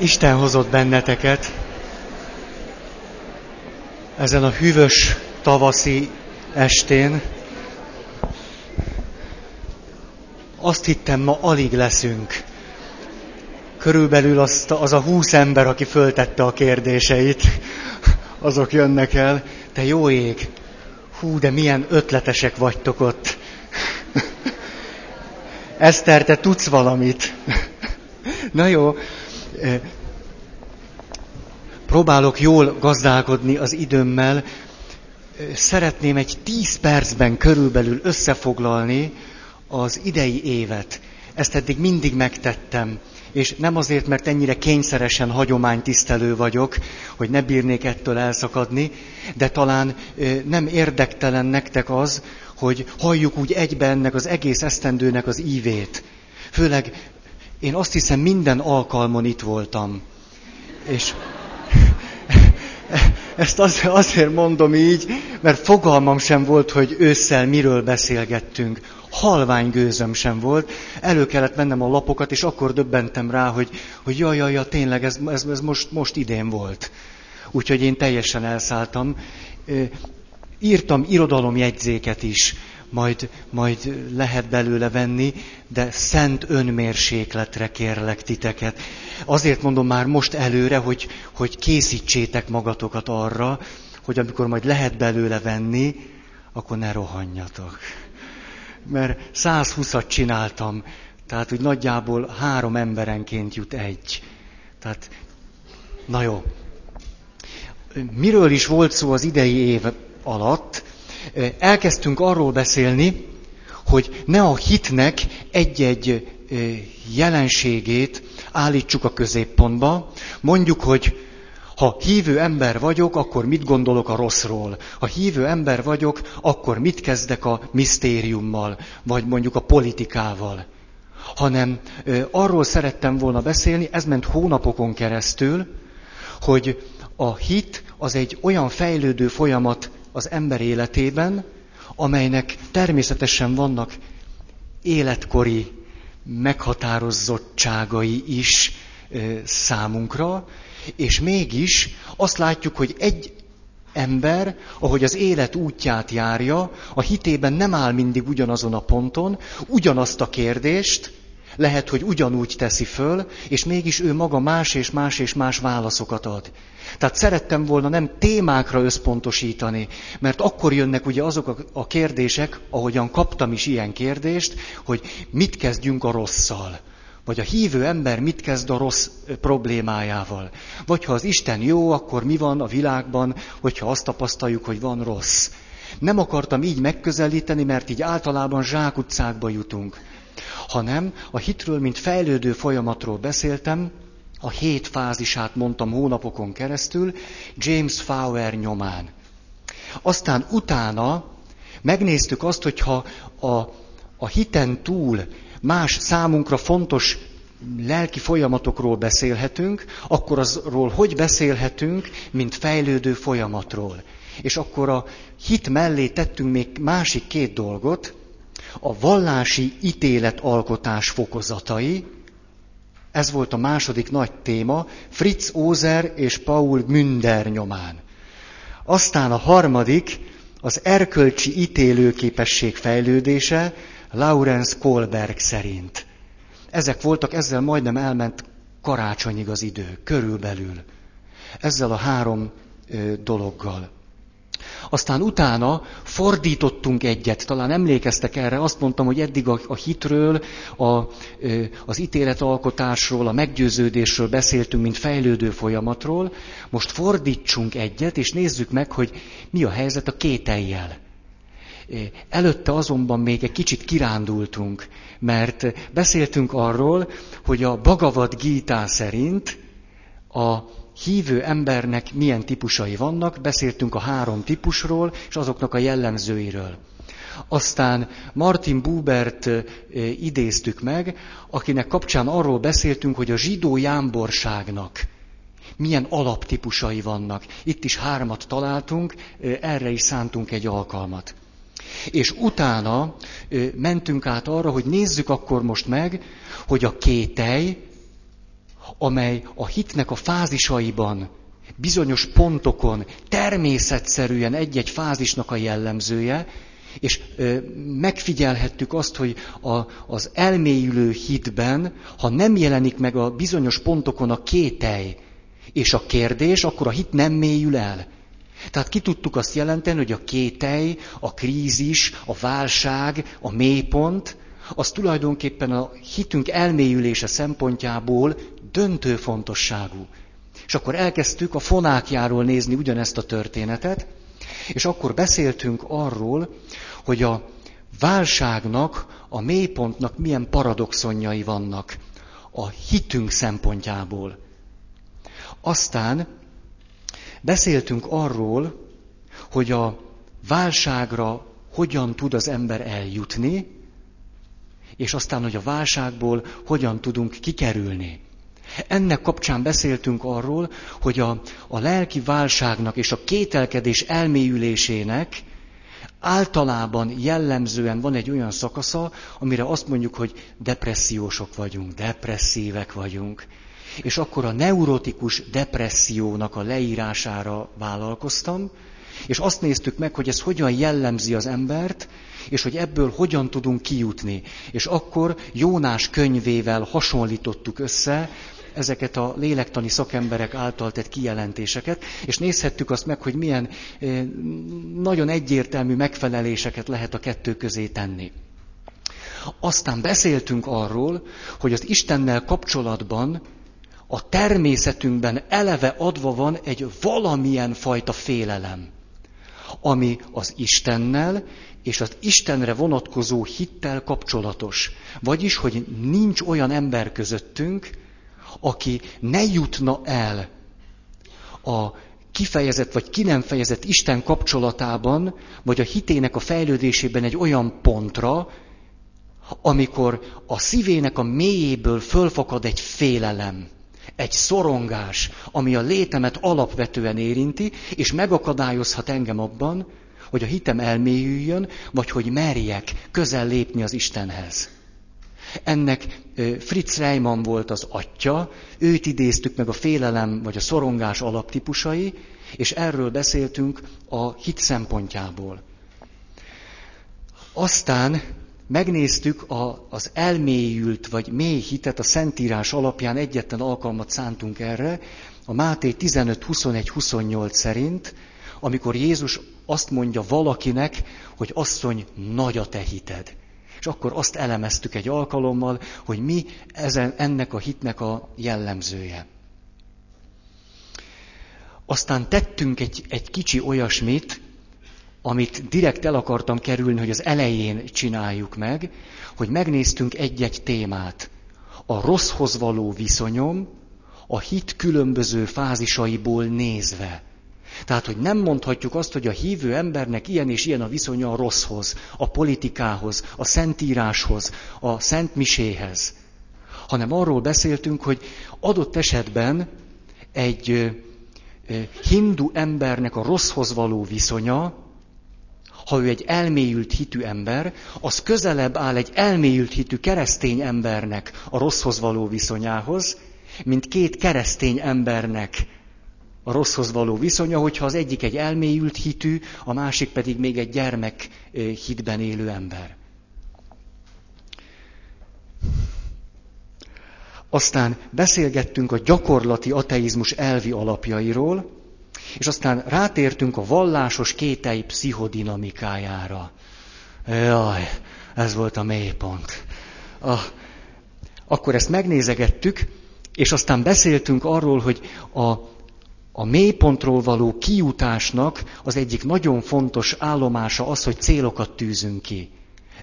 Isten hozott benneteket ezen a hűvös tavaszi estén. Azt hittem, ma alig leszünk. Körülbelül azt, az a húsz ember, aki föltette a kérdéseit, azok jönnek el. Te jó ég! Hú, de milyen ötletesek vagytok ott. Eszter, te tudsz valamit? Na jó, próbálok jól gazdálkodni az időmmel. Szeretném egy tíz percben körülbelül összefoglalni az idei évet. Ezt eddig mindig megtettem. És nem azért, mert ennyire kényszeresen hagyománytisztelő vagyok, hogy ne bírnék ettől elszakadni, de talán nem érdektelen nektek az, hogy halljuk úgy egybe ennek az egész esztendőnek az ívét. Főleg én azt hiszem minden alkalmon itt voltam. És ezt azért mondom így, mert fogalmam sem volt, hogy ősszel miről beszélgettünk. Halvány gőzöm sem volt. Elő kellett vennem a lapokat, és akkor döbbentem rá, hogy, hogy jaj, jaj, jaj tényleg ez, ez, ez most, most idén volt. Úgyhogy én teljesen elszálltam. Írtam irodalomjegyzéket is majd, majd lehet belőle venni, de szent önmérsékletre kérlek titeket. Azért mondom már most előre, hogy, hogy készítsétek magatokat arra, hogy amikor majd lehet belőle venni, akkor ne rohanjatok. Mert 120-at csináltam, tehát úgy nagyjából három emberenként jut egy. Tehát, na jó. Miről is volt szó az idei év alatt? Elkezdtünk arról beszélni, hogy ne a hitnek egy-egy jelenségét állítsuk a középpontba. Mondjuk, hogy ha hívő ember vagyok, akkor mit gondolok a rosszról? Ha hívő ember vagyok, akkor mit kezdek a misztériummal, vagy mondjuk a politikával? Hanem arról szerettem volna beszélni, ez ment hónapokon keresztül, hogy a hit az egy olyan fejlődő folyamat, az ember életében, amelynek természetesen vannak életkori meghatározottságai is számunkra, és mégis azt látjuk, hogy egy ember, ahogy az élet útját járja, a hitében nem áll mindig ugyanazon a ponton, ugyanazt a kérdést, lehet, hogy ugyanúgy teszi föl, és mégis ő maga más és más és más válaszokat ad. Tehát szerettem volna nem témákra összpontosítani, mert akkor jönnek ugye azok a kérdések, ahogyan kaptam is ilyen kérdést, hogy mit kezdjünk a rosszal. Vagy a hívő ember mit kezd a rossz problémájával. Vagy ha az Isten jó, akkor mi van a világban, hogyha azt tapasztaljuk, hogy van rossz. Nem akartam így megközelíteni, mert így általában zsákutcákba jutunk. Hanem a hitről, mint fejlődő folyamatról beszéltem, a hét fázisát mondtam hónapokon keresztül, James Fowler nyomán. Aztán utána megnéztük azt, hogyha a, a hiten túl más számunkra fontos lelki folyamatokról beszélhetünk, akkor azról hogy beszélhetünk, mint fejlődő folyamatról. És akkor a hit mellé tettünk még másik két dolgot, a vallási ítéletalkotás fokozatai, ez volt a második nagy téma, Fritz Ózer és Paul Münder nyomán. Aztán a harmadik, az erkölcsi ítélőképesség fejlődése Lawrence Kohlberg szerint. Ezek voltak, ezzel majdnem elment karácsonyig az idő, körülbelül. Ezzel a három ö, dologgal. Aztán utána fordítottunk egyet, talán emlékeztek erre, azt mondtam, hogy eddig a, a hitről, a, az ítéletalkotásról, a meggyőződésről beszéltünk, mint fejlődő folyamatról. Most fordítsunk egyet, és nézzük meg, hogy mi a helyzet a kételjel. Előtte azonban még egy kicsit kirándultunk, mert beszéltünk arról, hogy a Bhagavad Gita szerint a hívő embernek milyen típusai vannak, beszéltünk a három típusról, és azoknak a jellemzőiről. Aztán Martin Bubert idéztük meg, akinek kapcsán arról beszéltünk, hogy a zsidó jámborságnak milyen alaptípusai vannak. Itt is hármat találtunk, erre is szántunk egy alkalmat. És utána mentünk át arra, hogy nézzük akkor most meg, hogy a kételj, amely a hitnek a fázisaiban, bizonyos pontokon természetszerűen egy-egy fázisnak a jellemzője, és ö, megfigyelhettük azt, hogy a, az elmélyülő hitben, ha nem jelenik meg a bizonyos pontokon a kételj és a kérdés, akkor a hit nem mélyül el. Tehát ki tudtuk azt jelenteni, hogy a kételj, a krízis, a válság, a mélypont, az tulajdonképpen a hitünk elmélyülése szempontjából döntő fontosságú. És akkor elkezdtük a fonákjáról nézni ugyanezt a történetet, és akkor beszéltünk arról, hogy a válságnak, a mélypontnak milyen paradoxonjai vannak a hitünk szempontjából. Aztán beszéltünk arról, hogy a válságra hogyan tud az ember eljutni, és aztán, hogy a válságból hogyan tudunk kikerülni. Ennek kapcsán beszéltünk arról, hogy a, a lelki válságnak és a kételkedés elmélyülésének általában jellemzően van egy olyan szakasza, amire azt mondjuk, hogy depressziósok vagyunk, depresszívek vagyunk. És akkor a neurotikus depressziónak a leírására vállalkoztam, és azt néztük meg, hogy ez hogyan jellemzi az embert, és hogy ebből hogyan tudunk kijutni. És akkor Jónás könyvével hasonlítottuk össze ezeket a lélektani szakemberek által tett kijelentéseket, és nézhettük azt meg, hogy milyen eh, nagyon egyértelmű megfeleléseket lehet a kettő közé tenni. Aztán beszéltünk arról, hogy az Istennel kapcsolatban a természetünkben eleve adva van egy valamilyen fajta félelem, ami az Istennel és az Istenre vonatkozó hittel kapcsolatos. Vagyis, hogy nincs olyan ember közöttünk, aki ne jutna el a kifejezett vagy ki nem fejezett Isten kapcsolatában, vagy a hitének a fejlődésében egy olyan pontra, amikor a szívének a mélyéből fölfakad egy félelem, egy szorongás, ami a létemet alapvetően érinti, és megakadályozhat engem abban, hogy a hitem elmélyüljön, vagy hogy merjek közel lépni az Istenhez. Ennek Fritz Reimann volt az atya, őt idéztük meg a félelem vagy a szorongás alaptípusai, és erről beszéltünk a hit szempontjából. Aztán megnéztük a, az elmélyült vagy mély hitet a Szentírás alapján, egyetlen alkalmat szántunk erre, a Máté 15-21-28 szerint, amikor Jézus azt mondja valakinek, hogy asszony, nagy a te hited. És akkor azt elemeztük egy alkalommal, hogy mi ezen, ennek a hitnek a jellemzője. Aztán tettünk egy, egy kicsi olyasmit, amit direkt el akartam kerülni, hogy az elején csináljuk meg, hogy megnéztünk egy-egy témát. A rosszhoz való viszonyom, a hit különböző fázisaiból nézve. Tehát, hogy nem mondhatjuk azt, hogy a hívő embernek ilyen és ilyen a viszonya a rosszhoz, a politikához, a szentíráshoz, a szentmiséhez, hanem arról beszéltünk, hogy adott esetben egy hindu embernek a rosszhoz való viszonya, ha ő egy elmélyült hitű ember, az közelebb áll egy elmélyült hitű keresztény embernek a rosszhoz való viszonyához, mint két keresztény embernek a rosszhoz való viszonya, hogyha az egyik egy elmélyült hitű, a másik pedig még egy gyermek hitben élő ember. Aztán beszélgettünk a gyakorlati ateizmus elvi alapjairól, és aztán rátértünk a vallásos kétei pszichodinamikájára. Jaj, ez volt a mélypont. A, akkor ezt megnézegettük, és aztán beszéltünk arról, hogy a a mélypontról való kijutásnak az egyik nagyon fontos állomása az, hogy célokat tűzünk ki.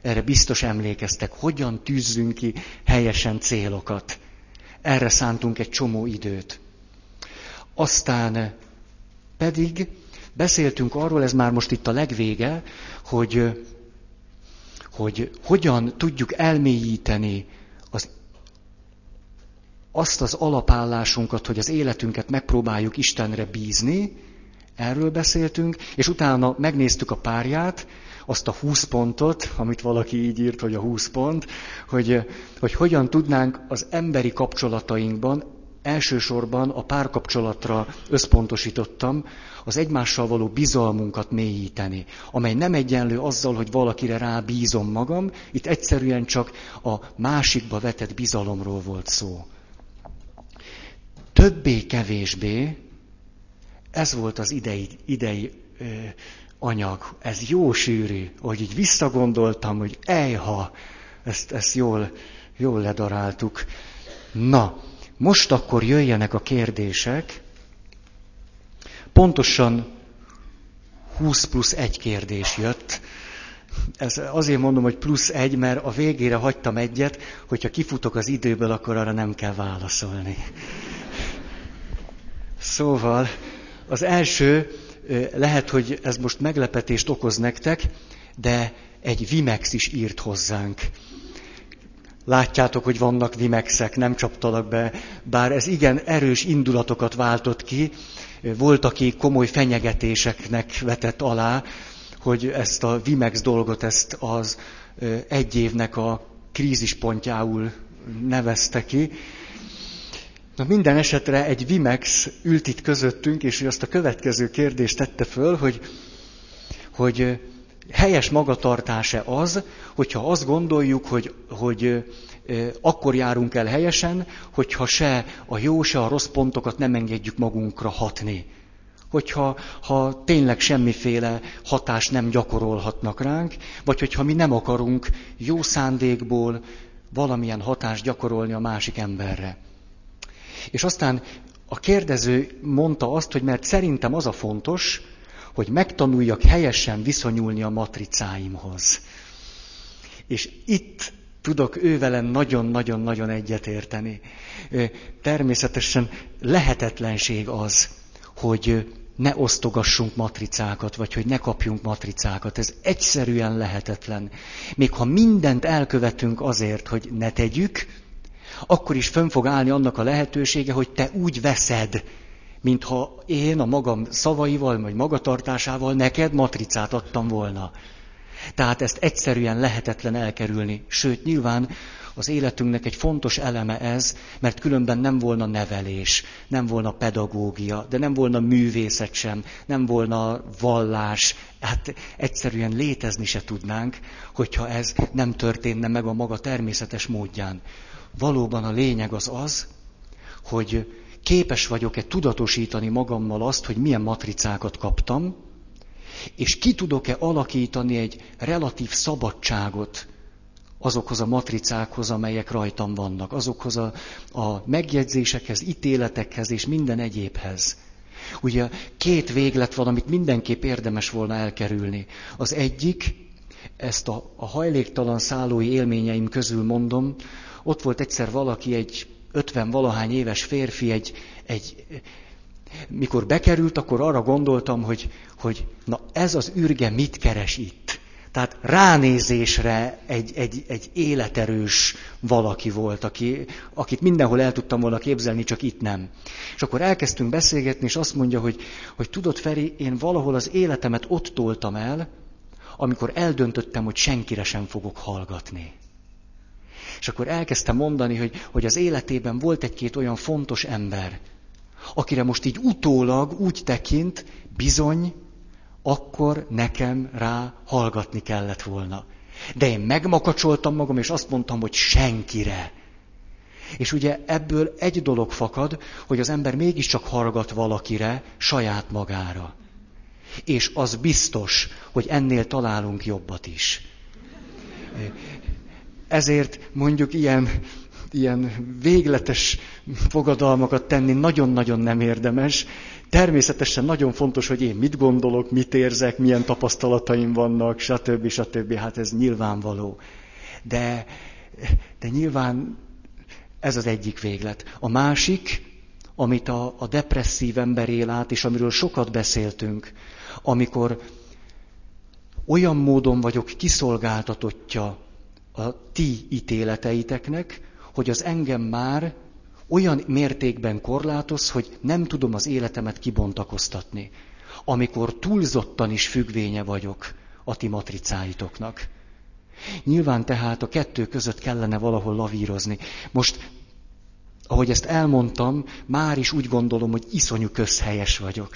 Erre biztos emlékeztek, hogyan tűzzünk ki helyesen célokat. Erre szántunk egy csomó időt. Aztán pedig beszéltünk arról, ez már most itt a legvége, hogy, hogy hogyan tudjuk elmélyíteni azt az alapállásunkat, hogy az életünket megpróbáljuk Istenre bízni, erről beszéltünk, és utána megnéztük a párját, azt a 20 pontot, amit valaki így írt, hogy a 20 pont, hogy, hogy hogyan tudnánk az emberi kapcsolatainkban elsősorban a párkapcsolatra összpontosítottam, az egymással való bizalmunkat mélyíteni, amely nem egyenlő azzal, hogy valakire rábízom magam, itt egyszerűen csak a másikba vetett bizalomról volt szó. Többé-kevésbé, ez volt az idei, idei ö, anyag, ez jó sűrű, hogy így visszagondoltam, hogy ejha, ezt, ezt jól, jól ledaráltuk. Na, most akkor jöjjenek a kérdések. Pontosan 20 plusz egy kérdés jött. Ez azért mondom, hogy plusz egy, mert a végére hagytam egyet, hogyha kifutok az időből, akkor arra nem kell válaszolni. Szóval az első, lehet, hogy ez most meglepetést okoz nektek, de egy Vimex is írt hozzánk. Látjátok, hogy vannak Vimexek, nem csaptalak be, bár ez igen erős indulatokat váltott ki. Volt, aki komoly fenyegetéseknek vetett alá, hogy ezt a Vimex dolgot, ezt az egy évnek a krízispontjául nevezte ki. Na minden esetre egy Vimex ült itt közöttünk, és ő azt a következő kérdést tette föl, hogy, hogy helyes magatartása az, hogyha azt gondoljuk, hogy, hogy akkor járunk el helyesen, hogyha se a jó, se a rossz pontokat nem engedjük magunkra hatni. Hogyha ha tényleg semmiféle hatást nem gyakorolhatnak ránk, vagy hogyha mi nem akarunk jó szándékból valamilyen hatást gyakorolni a másik emberre. És aztán a kérdező mondta azt, hogy mert szerintem az a fontos, hogy megtanuljak helyesen viszonyulni a matricáimhoz. És itt tudok ővelem nagyon-nagyon-nagyon egyetérteni. Természetesen lehetetlenség az, hogy ne osztogassunk matricákat, vagy hogy ne kapjunk matricákat. Ez egyszerűen lehetetlen. Még ha mindent elkövetünk azért, hogy ne tegyük, akkor is fönn fog állni annak a lehetősége, hogy te úgy veszed, mintha én a magam szavaival, vagy magatartásával neked matricát adtam volna. Tehát ezt egyszerűen lehetetlen elkerülni. Sőt, nyilván az életünknek egy fontos eleme ez, mert különben nem volna nevelés, nem volna pedagógia, de nem volna művészet sem, nem volna vallás. Hát egyszerűen létezni se tudnánk, hogyha ez nem történne meg a maga természetes módján. Valóban a lényeg az az, hogy képes vagyok-e tudatosítani magammal azt, hogy milyen matricákat kaptam, és ki tudok-e alakítani egy relatív szabadságot azokhoz a matricákhoz, amelyek rajtam vannak, azokhoz a, a megjegyzésekhez, ítéletekhez és minden egyébhez. Ugye két véglet van, amit mindenképp érdemes volna elkerülni. Az egyik, ezt a, a hajléktalan szállói élményeim közül mondom, ott volt egyszer valaki, egy ötven valahány éves férfi, egy, egy mikor bekerült, akkor arra gondoltam, hogy, hogy na ez az űrge mit keres itt. Tehát ránézésre egy, egy, egy életerős valaki volt, aki, akit mindenhol el tudtam volna képzelni, csak itt nem. És akkor elkezdtünk beszélgetni, és azt mondja, hogy, hogy tudod, Feri, én valahol az életemet ott toltam el, amikor eldöntöttem, hogy senkire sem fogok hallgatni. És akkor elkezdtem mondani, hogy, hogy az életében volt egy-két olyan fontos ember, akire most így utólag úgy tekint, bizony, akkor nekem rá hallgatni kellett volna. De én megmakacsoltam magam, és azt mondtam, hogy senkire. És ugye ebből egy dolog fakad, hogy az ember mégiscsak hallgat valakire, saját magára. És az biztos, hogy ennél találunk jobbat is. Ezért mondjuk ilyen ilyen végletes fogadalmakat tenni nagyon-nagyon nem érdemes. Természetesen nagyon fontos, hogy én mit gondolok, mit érzek, milyen tapasztalataim vannak, stb. stb. Hát ez nyilvánvaló. De, de nyilván ez az egyik véglet. A másik, amit a, a depresszív ember él át, és amiről sokat beszéltünk, amikor olyan módon vagyok kiszolgáltatottja a ti ítéleteiteknek, hogy az engem már olyan mértékben korlátoz, hogy nem tudom az életemet kibontakoztatni. Amikor túlzottan is függvénye vagyok a ti matricáitoknak. Nyilván tehát a kettő között kellene valahol lavírozni. Most ahogy ezt elmondtam, már is úgy gondolom, hogy iszonyú közhelyes vagyok.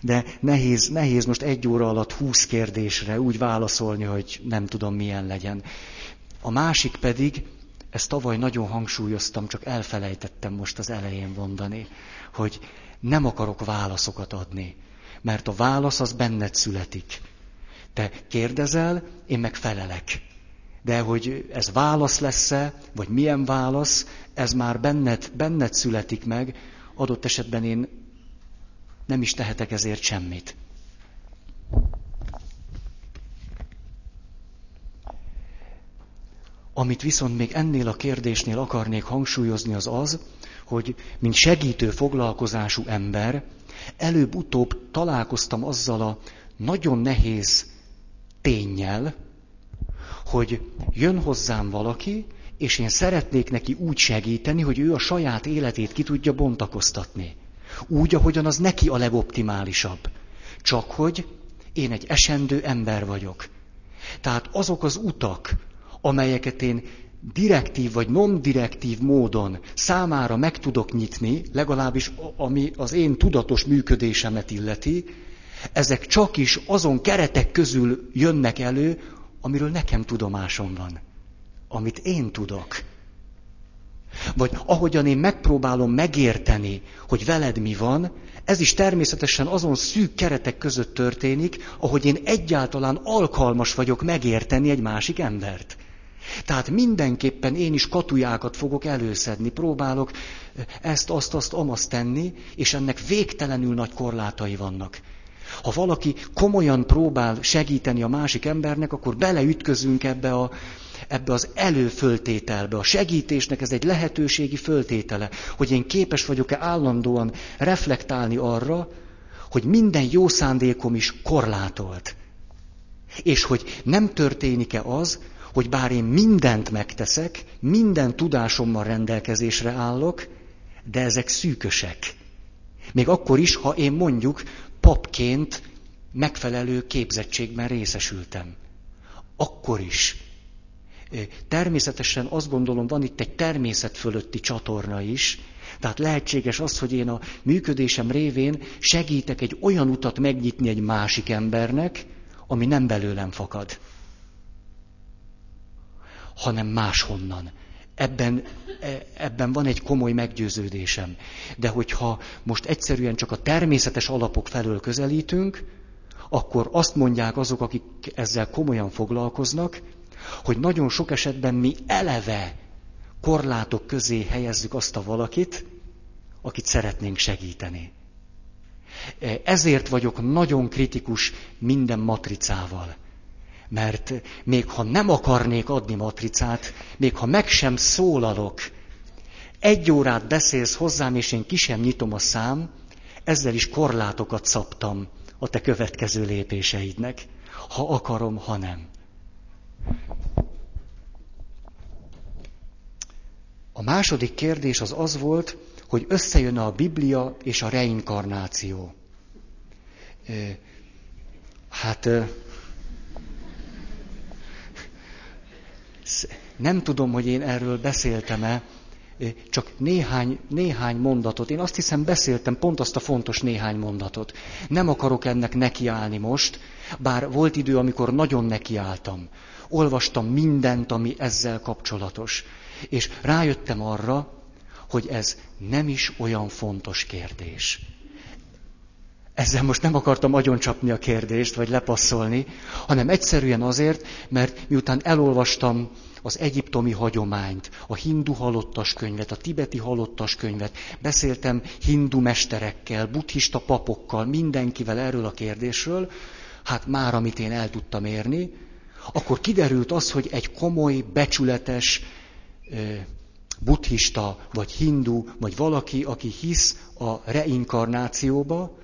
De nehéz, nehéz most egy óra alatt húsz kérdésre úgy válaszolni, hogy nem tudom milyen legyen. A másik pedig, ezt tavaly nagyon hangsúlyoztam, csak elfelejtettem most az elején mondani, hogy nem akarok válaszokat adni, mert a válasz az benned születik. Te kérdezel, én meg felelek. De hogy ez válasz lesz-e, vagy milyen válasz, ez már benned, benned születik meg, adott esetben én nem is tehetek ezért semmit. Amit viszont még ennél a kérdésnél akarnék hangsúlyozni, az az, hogy mint segítő foglalkozású ember, előbb-utóbb találkoztam azzal a nagyon nehéz tényel, hogy jön hozzám valaki, és én szeretnék neki úgy segíteni, hogy ő a saját életét ki tudja bontakoztatni. Úgy, ahogyan az neki a legoptimálisabb. Csak hogy én egy esendő ember vagyok. Tehát azok az utak, amelyeket én direktív vagy non-direktív módon számára meg tudok nyitni, legalábbis ami az én tudatos működésemet illeti, ezek csak is azon keretek közül jönnek elő, amiről nekem tudomásom van. Amit én tudok. Vagy ahogyan én megpróbálom megérteni, hogy veled mi van, ez is természetesen azon szűk keretek között történik, ahogy én egyáltalán alkalmas vagyok megérteni egy másik embert. Tehát mindenképpen én is katujákat fogok előszedni, próbálok ezt, azt, azt, amazt tenni, és ennek végtelenül nagy korlátai vannak. Ha valaki komolyan próbál segíteni a másik embernek, akkor beleütközünk ebbe, a, ebbe az előföltételbe. A segítésnek ez egy lehetőségi föltétele, hogy én képes vagyok-e állandóan reflektálni arra, hogy minden jó szándékom is korlátolt. És hogy nem történik-e az, hogy bár én mindent megteszek, minden tudásommal rendelkezésre állok, de ezek szűkösek. Még akkor is, ha én mondjuk papként megfelelő képzettségben részesültem. Akkor is. Természetesen azt gondolom, van itt egy természet fölötti csatorna is, tehát lehetséges az, hogy én a működésem révén segítek egy olyan utat megnyitni egy másik embernek, ami nem belőlem fakad hanem máshonnan. Ebben, e, ebben van egy komoly meggyőződésem. De hogyha most egyszerűen csak a természetes alapok felől közelítünk, akkor azt mondják azok, akik ezzel komolyan foglalkoznak, hogy nagyon sok esetben mi eleve korlátok közé helyezzük azt a valakit, akit szeretnénk segíteni. E, ezért vagyok nagyon kritikus minden matricával. Mert még ha nem akarnék adni matricát, még ha meg sem szólalok, egy órát beszélsz hozzám, és én ki sem nyitom a szám, ezzel is korlátokat szabtam a te következő lépéseidnek, ha akarom, ha nem. A második kérdés az az volt, hogy összejön a Biblia és a reinkarnáció. Hát nem tudom, hogy én erről beszéltem-e, csak néhány, néhány mondatot. Én azt hiszem beszéltem pont azt a fontos néhány mondatot. Nem akarok ennek nekiállni most, bár volt idő, amikor nagyon nekiálltam. Olvastam mindent, ami ezzel kapcsolatos. És rájöttem arra, hogy ez nem is olyan fontos kérdés. Ezzel most nem akartam agyoncsapni a kérdést, vagy lepasszolni, hanem egyszerűen azért, mert miután elolvastam az egyiptomi hagyományt, a hindu halottas könyvet, a tibeti halottas könyvet, beszéltem hindu mesterekkel, buddhista papokkal, mindenkivel erről a kérdésről, hát már amit én el tudtam érni, akkor kiderült az, hogy egy komoly, becsületes buddhista, vagy hindu, vagy valaki, aki hisz a reinkarnációba,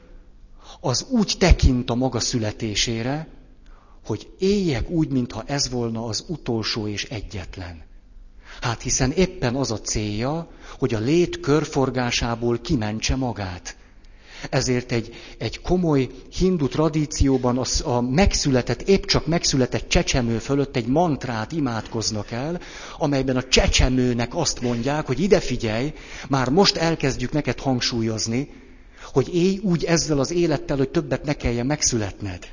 az úgy tekint a maga születésére, hogy éljek úgy, mintha ez volna az utolsó és egyetlen. Hát hiszen éppen az a célja, hogy a lét körforgásából kimentse magát. Ezért egy, egy komoly hindu tradícióban az, a megszületett, épp csak megszületett csecsemő fölött egy mantrát imádkoznak el, amelyben a csecsemőnek azt mondják, hogy ide figyelj, már most elkezdjük neked hangsúlyozni, hogy élj úgy ezzel az élettel, hogy többet ne kelljen megszületned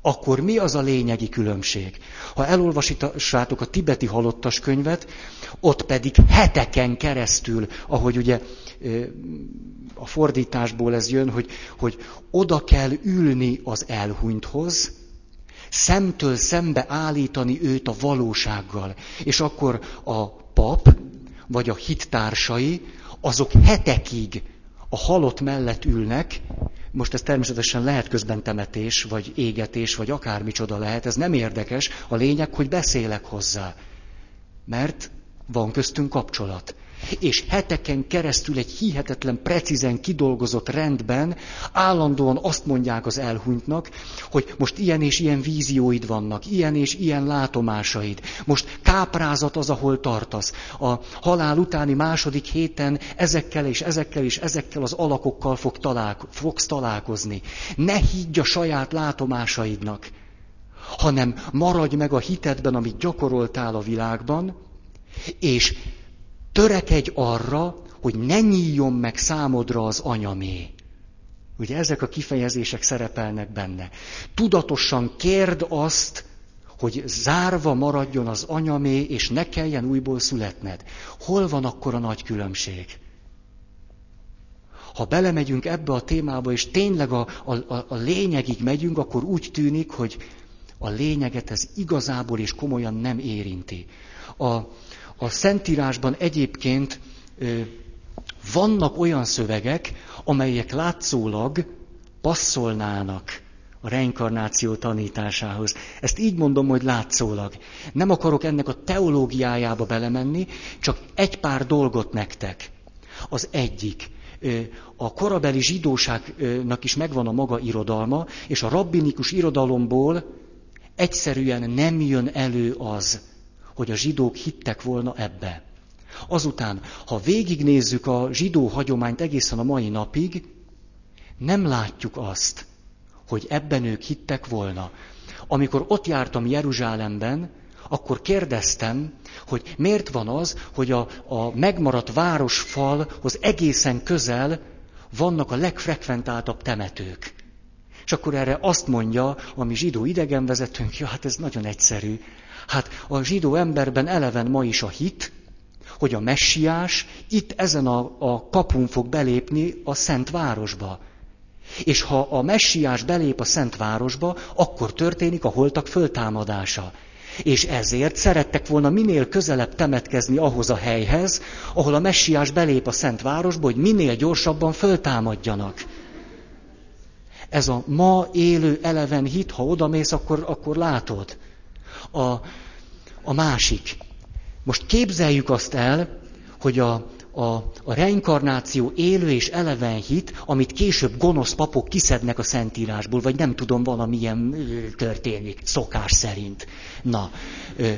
akkor mi az a lényegi különbség? Ha elolvasítassátok a tibeti halottas könyvet, ott pedig heteken keresztül, ahogy ugye a fordításból ez jön, hogy, hogy oda kell ülni az elhunythoz, szemtől szembe állítani őt a valósággal. És akkor a pap, vagy a hittársai, azok hetekig a halott mellett ülnek, most ez természetesen lehet közben temetés, vagy égetés, vagy akármicsoda lehet, ez nem érdekes, a lényeg, hogy beszélek hozzá. Mert van köztünk kapcsolat. És heteken keresztül egy hihetetlen, precízen kidolgozott rendben állandóan azt mondják az elhunytnak, hogy most ilyen és ilyen vízióid vannak, ilyen és ilyen látomásaid. Most káprázat az, ahol tartasz. A halál utáni második héten ezekkel és ezekkel és ezekkel az alakokkal fog találko- fogsz találkozni. Ne higgy a saját látomásaidnak, hanem maradj meg a hitedben, amit gyakoroltál a világban, és törekedj arra, hogy ne nyíljon meg számodra az anyamé. Ugye ezek a kifejezések szerepelnek benne. Tudatosan kérd azt, hogy zárva maradjon az anyamé, és ne kelljen újból születned. Hol van akkor a nagy különbség? Ha belemegyünk ebbe a témába, és tényleg a, a, a lényegig megyünk, akkor úgy tűnik, hogy a lényeget ez igazából és komolyan nem érinti. A, a Szentírásban egyébként vannak olyan szövegek, amelyek látszólag passzolnának a reinkarnáció tanításához. Ezt így mondom, hogy látszólag. Nem akarok ennek a teológiájába belemenni, csak egy pár dolgot nektek. Az egyik, a korabeli zsidóságnak is megvan a maga irodalma, és a rabbinikus irodalomból egyszerűen nem jön elő az, hogy a zsidók hittek volna ebbe. Azután, ha végignézzük a zsidó hagyományt egészen a mai napig, nem látjuk azt, hogy ebben ők hittek volna. Amikor ott jártam Jeruzsálemben, akkor kérdeztem, hogy miért van az, hogy a, a megmaradt városfalhoz egészen közel vannak a legfrekventáltabb temetők. És akkor erre azt mondja, ami zsidó idegenvezetőnk, ja, hát ez nagyon egyszerű. Hát a zsidó emberben eleven ma is a hit, hogy a messiás itt ezen a, a kapun fog belépni a Szent Városba. És ha a messiás belép a Szent Városba, akkor történik a holtak föltámadása. És ezért szerettek volna minél közelebb temetkezni ahhoz a helyhez, ahol a messiás belép a Szent Városba, hogy minél gyorsabban föltámadjanak. Ez a ma élő eleven hit, ha odamész, akkor, akkor látod a, a másik. Most képzeljük azt el, hogy a, a, a reinkarnáció élő és eleven hit, amit később gonosz papok kiszednek a Szentírásból, vagy nem tudom, valamilyen történik, szokás szerint. Na, ö,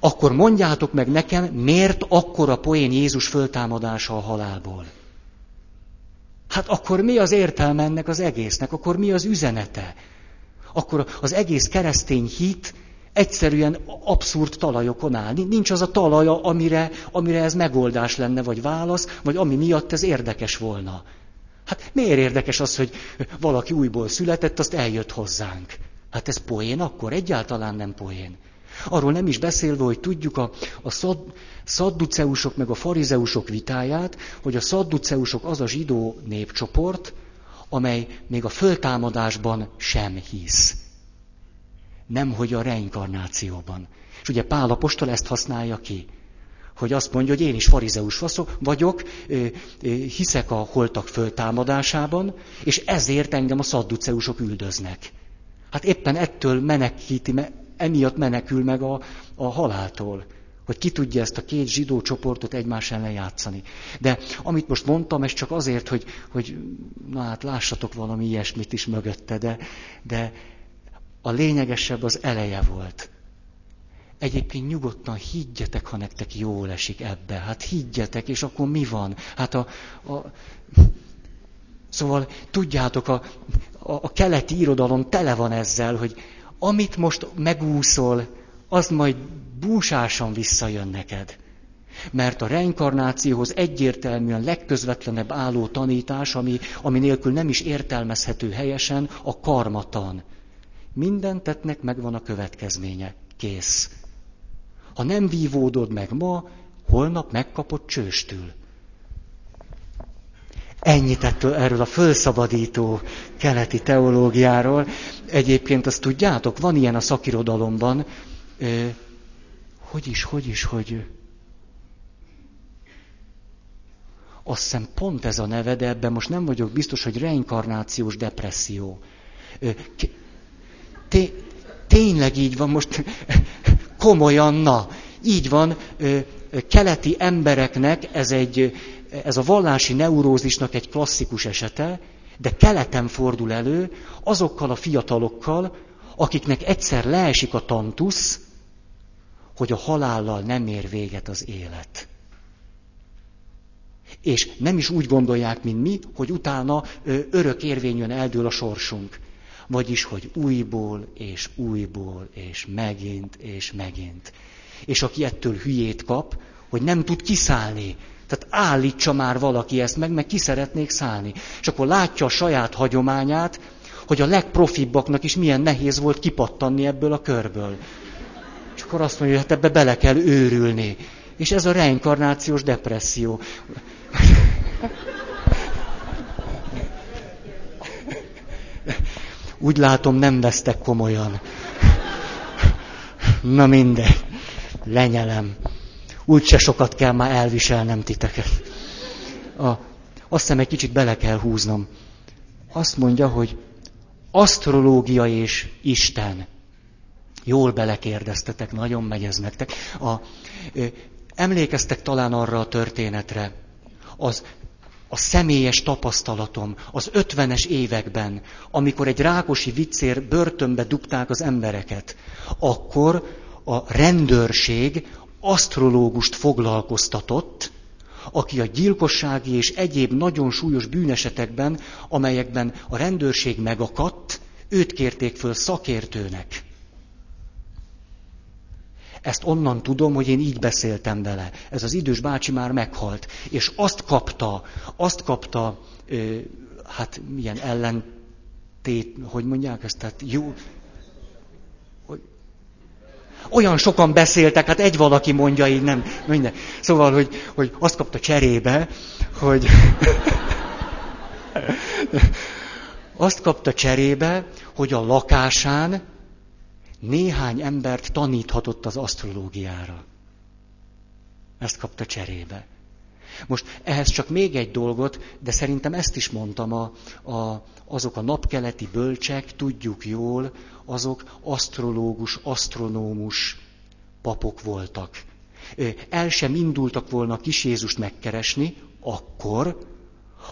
akkor mondjátok meg nekem, miért akkora poén Jézus föltámadása a halálból? Hát akkor mi az értelme ennek az egésznek? Akkor mi az üzenete? Akkor az egész keresztény hit egyszerűen abszurd talajokon áll. Nincs az a talaja, amire, amire ez megoldás lenne, vagy válasz, vagy ami miatt ez érdekes volna. Hát miért érdekes az, hogy valaki újból született, azt eljött hozzánk? Hát ez poén akkor? Egyáltalán nem poén. Arról nem is beszélve, hogy tudjuk a, a szad, szadduceusok meg a farizeusok vitáját, hogy a szadduceusok az a zsidó népcsoport, amely még a föltámadásban sem hisz nemhogy a reinkarnációban. És ugye Pál apostol ezt használja ki, hogy azt mondja, hogy én is farizeus vagyok, hiszek a holtak föltámadásában, és ezért engem a szadduceusok üldöznek. Hát éppen ettől menekíti, emiatt menekül meg a, a haláltól, hogy ki tudja ezt a két zsidó csoportot egymás ellen játszani. De amit most mondtam, ez csak azért, hogy, hogy na hát lássatok valami ilyesmit is mögötte, de, de a lényegesebb az eleje volt. Egyébként nyugodtan higgyetek, ha nektek jól esik ebbe. Hát higgyetek, és akkor mi van? Hát a, a Szóval tudjátok, a, a, a keleti irodalom tele van ezzel, hogy amit most megúszol, az majd búsásan visszajön neked. Mert a reinkarnációhoz egyértelműen legközvetlenebb álló tanítás, ami, ami nélkül nem is értelmezhető helyesen, a karmatan. Minden tettnek megvan a következménye. Kész. Ha nem vívódod meg ma, holnap megkapod csőstül. Ennyit ettől, erről a fölszabadító keleti teológiáról. Egyébként azt tudjátok, van ilyen a szakirodalomban, hogy is, hogy is, hogy azt hiszem pont ez a neve, de ebben most nem vagyok biztos, hogy reinkarnációs depresszió. Tényleg így van, most komolyan, na, így van, keleti embereknek ez, egy, ez a vallási neurózisnak egy klasszikus esete, de keleten fordul elő azokkal a fiatalokkal, akiknek egyszer leesik a tantusz, hogy a halállal nem ér véget az élet. És nem is úgy gondolják, mint mi, hogy utána örök érvényűen eldől a sorsunk. Vagyis, hogy újból és újból, és megint, és megint. És aki ettől hülyét kap, hogy nem tud kiszállni. Tehát állítsa már valaki ezt meg, meg ki szeretnék szállni. És akkor látja a saját hagyományát, hogy a legprofibbaknak is milyen nehéz volt kipattanni ebből a körből. És akkor azt mondja, hogy hát ebbe bele kell őrülni. És ez a reinkarnációs depresszió. Úgy látom, nem vesztek komolyan. Na mindegy. Lenyelem. Úgyse sokat kell már elviselnem titeket. A, azt hiszem, egy kicsit bele kell húznom. Azt mondja, hogy asztrológia és Isten. Jól belekérdeztetek, nagyon megy ez nektek. A, ö, emlékeztek talán arra a történetre, az a személyes tapasztalatom az ötvenes években, amikor egy rákosi viccér börtönbe dugták az embereket, akkor a rendőrség asztrológust foglalkoztatott, aki a gyilkossági és egyéb nagyon súlyos bűnesetekben, amelyekben a rendőrség megakadt, őt kérték föl szakértőnek. Ezt onnan tudom, hogy én így beszéltem vele. Ez az idős bácsi már meghalt. És azt kapta, azt kapta, ö, hát milyen ellentét, hogy mondják ezt, tehát jó, olyan sokan beszéltek, hát egy valaki mondja így, nem, minden. Szóval, hogy, hogy azt kapta cserébe, hogy azt kapta cserébe, hogy a lakásán néhány embert taníthatott az asztrológiára. Ezt kapta cserébe. Most ehhez csak még egy dolgot, de szerintem ezt is mondtam, a, a, azok a napkeleti bölcsek, tudjuk jól, azok asztrológus, asztronómus papok voltak. El sem indultak volna kis Jézust megkeresni, akkor,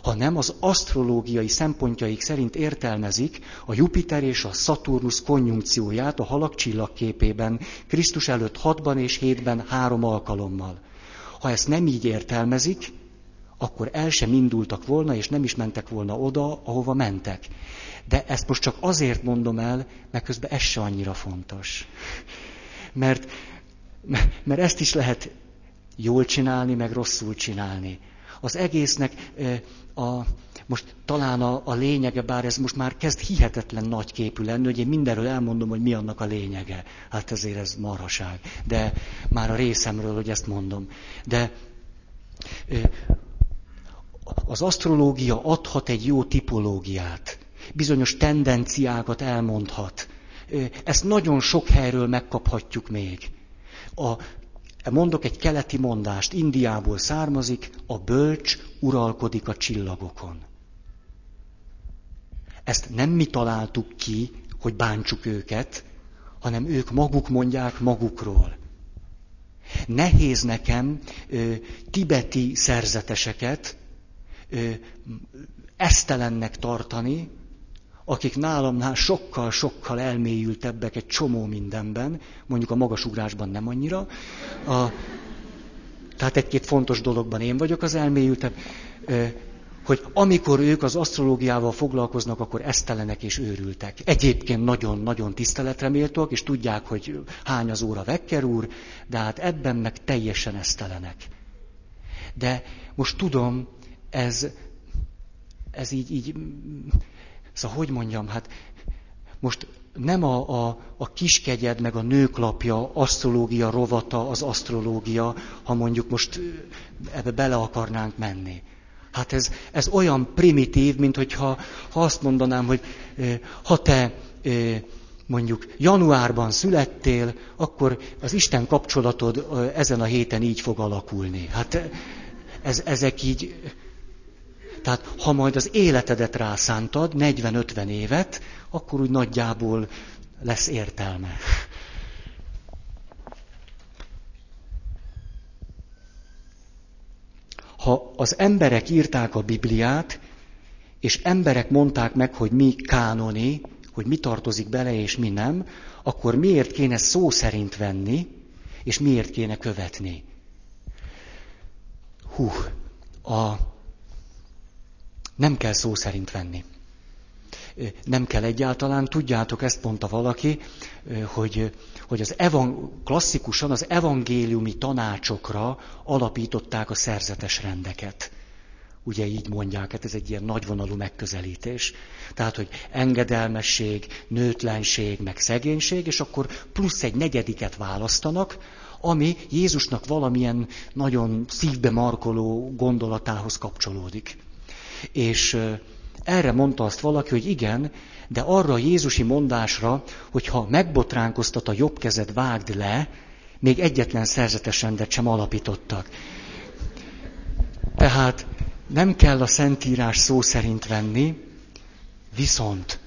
ha nem az asztrológiai szempontjaik szerint értelmezik a Jupiter és a Saturnus konjunkcióját a halak csillagképében, Krisztus előtt hatban és hétben három alkalommal. Ha ezt nem így értelmezik, akkor el sem indultak volna, és nem is mentek volna oda, ahova mentek. De ezt most csak azért mondom el, mert közben ez se annyira fontos. Mert, mert ezt is lehet jól csinálni, meg rosszul csinálni. Az egésznek a, most talán a, a lényege, bár ez most már kezd hihetetlen nagy képű lenni, hogy én mindenről elmondom, hogy mi annak a lényege. Hát ezért ez marhaság. De már a részemről, hogy ezt mondom. De az asztrológia adhat egy jó tipológiát. Bizonyos tendenciákat elmondhat. Ezt nagyon sok helyről megkaphatjuk még. A Mondok egy keleti mondást, Indiából származik, a bölcs uralkodik a csillagokon. Ezt nem mi találtuk ki, hogy bántsuk őket, hanem ők maguk mondják magukról. Nehéz nekem ö, tibeti szerzeteseket ö, esztelennek tartani, akik nálamnál sokkal-sokkal elmélyültebbek egy csomó mindenben, mondjuk a magasugrásban nem annyira. A, tehát egy-két fontos dologban én vagyok az elmélyültebb. hogy amikor ők az asztrológiával foglalkoznak, akkor esztelenek és őrültek. Egyébként nagyon-nagyon tiszteletre méltóak, és tudják, hogy hány az óra Vekker úr, de hát ebben meg teljesen esztelenek. De most tudom, ez, ez így, így, szóval hogy mondjam, hát most nem a, a, a kiskegyed, meg a nőklapja, asztrológia rovata az asztrológia, ha mondjuk most ebbe bele akarnánk menni. Hát ez, ez olyan primitív, mint hogyha ha azt mondanám, hogy ha te mondjuk januárban születtél, akkor az Isten kapcsolatod ezen a héten így fog alakulni. Hát ez, ezek így... Tehát ha majd az életedet rászántad, 40-50 évet, akkor úgy nagyjából lesz értelme. Ha az emberek írták a Bibliát, és emberek mondták meg, hogy mi kánoni, hogy mi tartozik bele és mi nem, akkor miért kéne szó szerint venni, és miért kéne követni? Hú, a... nem kell szó szerint venni nem kell egyáltalán. Tudjátok, ezt mondta valaki, hogy, hogy az evan, klasszikusan az evangéliumi tanácsokra alapították a szerzetes rendeket. Ugye így mondják, hát ez egy ilyen nagyvonalú megközelítés. Tehát, hogy engedelmesség, nőtlenség, meg szegénység, és akkor plusz egy negyediket választanak, ami Jézusnak valamilyen nagyon szívbe markoló gondolatához kapcsolódik. És erre mondta azt valaki, hogy igen, de arra a Jézusi mondásra, hogy ha megbotránkoztat a jobb kezed, vágd le, még egyetlen szerzetes rendet sem alapítottak. Tehát nem kell a Szentírás szó szerint venni, viszont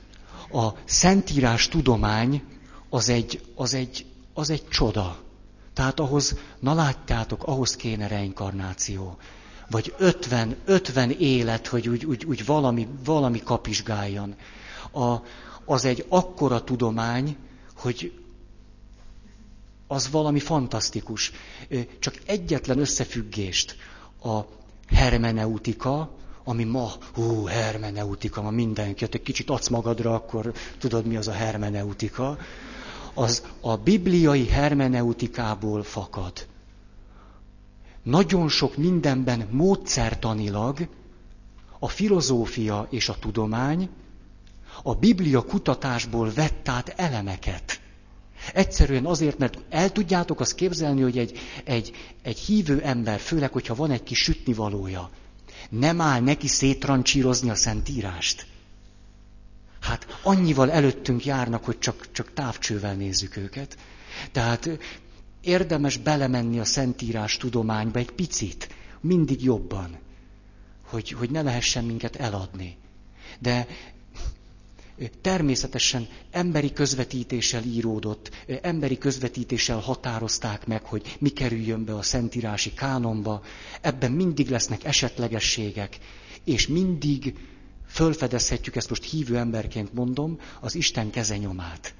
a Szentírás tudomány az egy, az egy, az egy csoda. Tehát ahhoz, na látjátok, ahhoz kéne reinkarnáció vagy 50, 50 élet, hogy úgy, úgy, úgy valami, valami kapizsgáljon. A, az egy akkora tudomány, hogy az valami fantasztikus. Csak egyetlen összefüggést. A hermeneutika, ami ma, hú, hermeneutika, ma mindenki, hát egy kicsit adsz magadra, akkor tudod, mi az a hermeneutika, az a bibliai hermeneutikából fakad nagyon sok mindenben módszertanilag a filozófia és a tudomány a Biblia kutatásból vett át elemeket. Egyszerűen azért, mert el tudjátok azt képzelni, hogy egy, egy, egy hívő ember, főleg, hogyha van egy kis sütnivalója, nem áll neki széttrancsírozni a Szentírást. Hát annyival előttünk járnak, hogy csak, csak távcsővel nézzük őket. Tehát érdemes belemenni a Szentírás tudományba egy picit, mindig jobban, hogy, hogy ne lehessen minket eladni. De természetesen emberi közvetítéssel íródott, emberi közvetítéssel határozták meg, hogy mi kerüljön be a szentírási kánonba, ebben mindig lesznek esetlegességek, és mindig fölfedezhetjük, ezt most hívő emberként mondom, az Isten kezenyomát.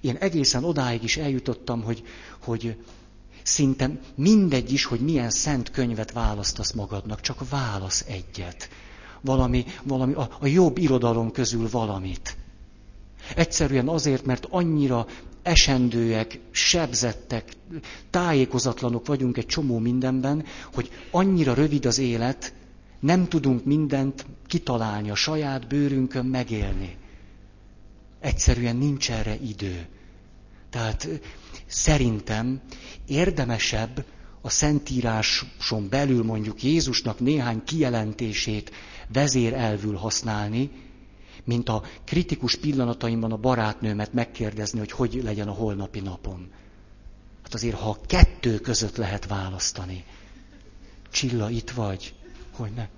Én egészen odáig is eljutottam, hogy, hogy szinte mindegy is, hogy milyen szent könyvet választasz magadnak, csak válasz egyet. Valami, valami a, a jobb irodalom közül valamit. Egyszerűen azért, mert annyira esendőek, sebzettek, tájékozatlanok vagyunk egy csomó mindenben, hogy annyira rövid az élet, nem tudunk mindent kitalálni, a saját bőrünkön megélni. Egyszerűen nincs erre idő. Tehát szerintem érdemesebb a Szentíráson belül mondjuk Jézusnak néhány kijelentését vezérelvül használni, mint a kritikus pillanataimban a barátnőmet megkérdezni, hogy hogy legyen a holnapi napom. Hát azért, ha kettő között lehet választani. Csilla, itt vagy? Hogy ne?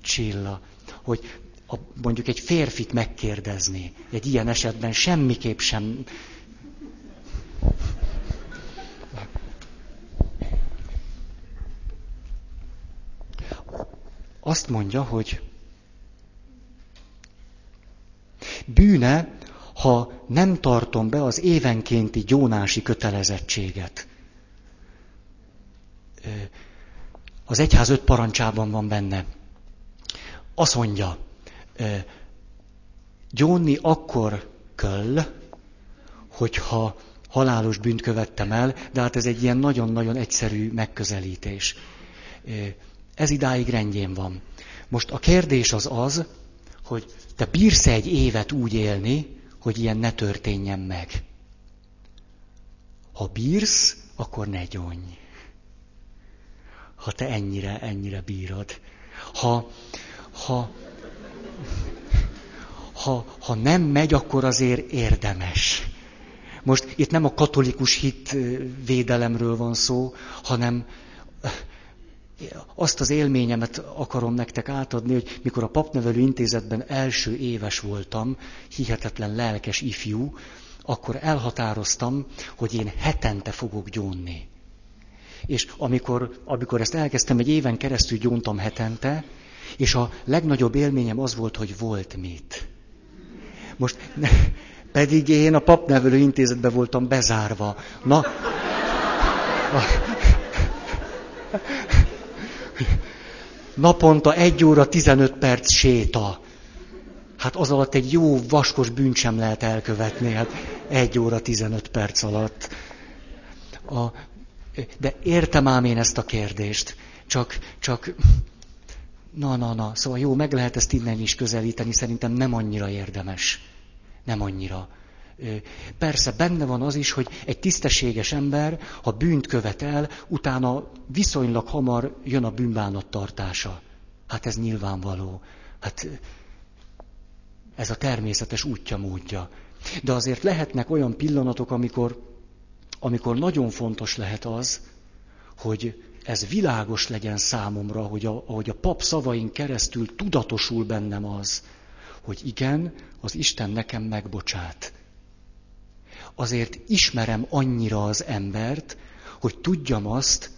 Csilla. Hogy a, mondjuk egy férfit megkérdezni. Egy ilyen esetben semmiképp sem. Azt mondja, hogy bűne, ha nem tartom be az évenkénti gyónási kötelezettséget. Az egyház öt parancsában van benne Azt mondja, gyónni akkor kell, hogyha halálos bűnt követtem el, de hát ez egy ilyen nagyon-nagyon egyszerű megközelítés. Ez idáig rendjén van. Most a kérdés az az, hogy te bírsz egy évet úgy élni, hogy ilyen ne történjen meg. Ha bírsz, akkor ne gyónj. Ha te ennyire, ennyire bírod. Ha, ha, ha, ha nem megy, akkor azért érdemes. Most itt nem a katolikus hit védelemről van szó, hanem azt az élményemet akarom nektek átadni, hogy mikor a papnevelő intézetben első éves voltam, hihetetlen lelkes ifjú, akkor elhatároztam, hogy én hetente fogok gyónni. És amikor, amikor ezt elkezdtem, egy éven keresztül gyóntam hetente, és a legnagyobb élményem az volt, hogy volt mit. Most ne, pedig én a papnevelő intézetben voltam bezárva. Na, naponta egy óra 15 perc séta. Hát az alatt egy jó vaskos bűnt sem lehet elkövetni, hát egy óra 15 perc alatt. A, de értem ám én ezt a kérdést, csak, csak, na, na, na, szóval jó, meg lehet ezt innen is közelíteni, szerintem nem annyira érdemes. Nem annyira. Persze benne van az is, hogy egy tisztességes ember, ha bűnt követ el, utána viszonylag hamar jön a bűnbánat tartása. Hát ez nyilvánvaló. Hát ez a természetes útja, módja. De azért lehetnek olyan pillanatok, amikor, amikor nagyon fontos lehet az, hogy ez világos legyen számomra, hogy a, ahogy a pap szavain keresztül tudatosul bennem az, hogy igen, az Isten nekem megbocsát. Azért ismerem annyira az embert, hogy tudjam azt,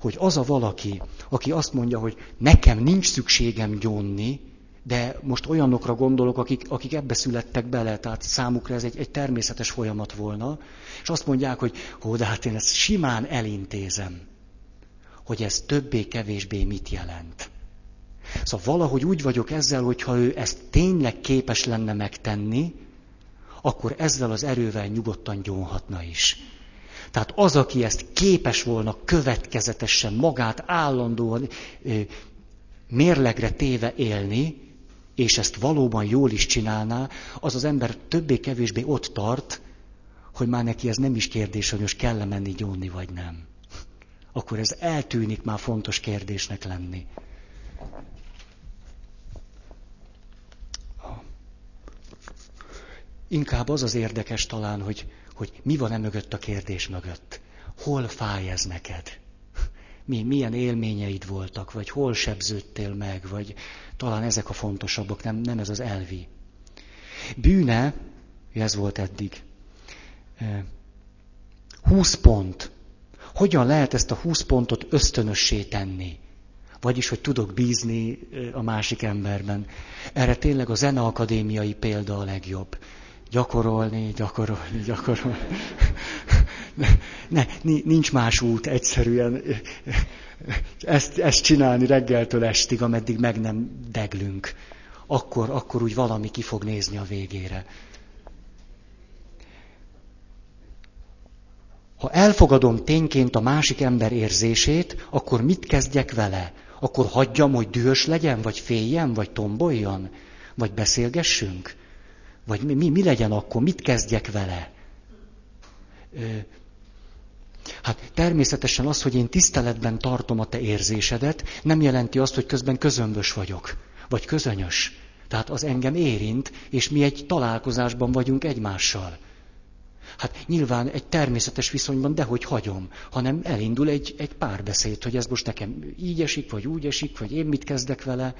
hogy az a valaki, aki azt mondja, hogy nekem nincs szükségem gyónni, de most olyanokra gondolok, akik, akik ebbe születtek bele, tehát számukra ez egy, egy természetes folyamat volna, és azt mondják, hogy ó, de hát én ezt simán elintézem, hogy ez többé-kevésbé mit jelent. Szóval valahogy úgy vagyok ezzel, hogyha ő ezt tényleg képes lenne megtenni, akkor ezzel az erővel nyugodtan gyónhatna is. Tehát az, aki ezt képes volna következetesen magát állandóan mérlegre téve élni, és ezt valóban jól is csinálná, az az ember többé-kevésbé ott tart, hogy már neki ez nem is kérdés, hogy most kell menni gyónni, vagy nem. Akkor ez eltűnik már fontos kérdésnek lenni. Inkább az az érdekes talán, hogy, hogy mi van e mögött a kérdés mögött. Hol fáj ez neked? Mi, milyen élményeid voltak, vagy hol sebződtél meg, vagy talán ezek a fontosabbak, nem, nem ez az elvi. Bűne, ez volt eddig. 20 pont. Hogyan lehet ezt a 20 pontot ösztönössé tenni? Vagyis, hogy tudok bízni a másik emberben. Erre tényleg a zeneakadémiai példa a legjobb gyakorolni, gyakorolni, gyakorolni. Ne, nincs más út egyszerűen ezt, ezt csinálni reggeltől estig, ameddig meg nem deglünk. Akkor, akkor úgy valami ki fog nézni a végére. Ha elfogadom tényként a másik ember érzését, akkor mit kezdjek vele? Akkor hagyjam, hogy dühös legyen, vagy féljen, vagy tomboljon? Vagy beszélgessünk? Vagy mi, mi, mi legyen akkor, mit kezdjek vele? Hát természetesen az, hogy én tiszteletben tartom a te érzésedet, nem jelenti azt, hogy közben közömbös vagyok, vagy közönyös. Tehát az engem érint, és mi egy találkozásban vagyunk egymással. Hát nyilván egy természetes viszonyban dehogy hagyom, hanem elindul egy, egy párbeszéd, hogy ez most nekem így esik, vagy úgy esik, vagy én mit kezdek vele.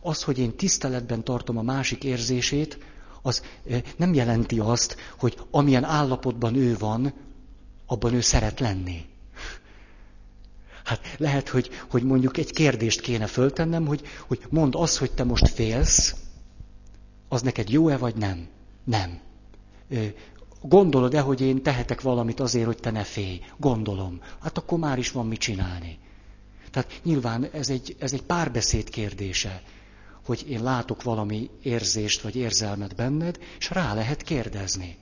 Az, hogy én tiszteletben tartom a másik érzését, az nem jelenti azt, hogy amilyen állapotban ő van, abban ő szeret lenni. Hát lehet, hogy, hogy mondjuk egy kérdést kéne föltennem, hogy, hogy mondd azt, hogy te most félsz, az neked jó-e vagy nem? Nem. Gondolod-e, hogy én tehetek valamit azért, hogy te ne félj? Gondolom. Hát akkor már is van mit csinálni. Tehát nyilván ez egy, ez egy párbeszéd kérdése, hogy én látok valami érzést vagy érzelmet benned, és rá lehet kérdezni,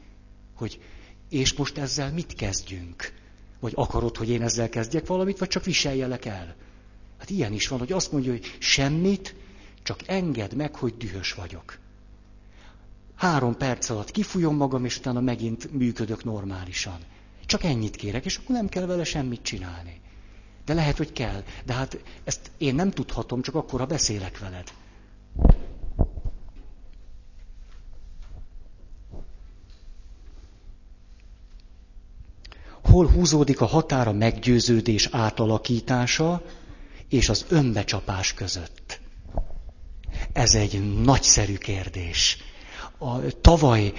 hogy és most ezzel mit kezdjünk? Vagy akarod, hogy én ezzel kezdjek valamit, vagy csak viseljelek el? Hát ilyen is van, hogy azt mondja, hogy semmit, csak engedd meg, hogy dühös vagyok. Három perc alatt kifújom magam, és utána megint működök normálisan. Csak ennyit kérek, és akkor nem kell vele semmit csinálni. De lehet, hogy kell. De hát ezt én nem tudhatom, csak akkor, ha beszélek veled. Hol húzódik a határa meggyőződés átalakítása és az önbecsapás között? Ez egy nagyszerű kérdés. A tavaly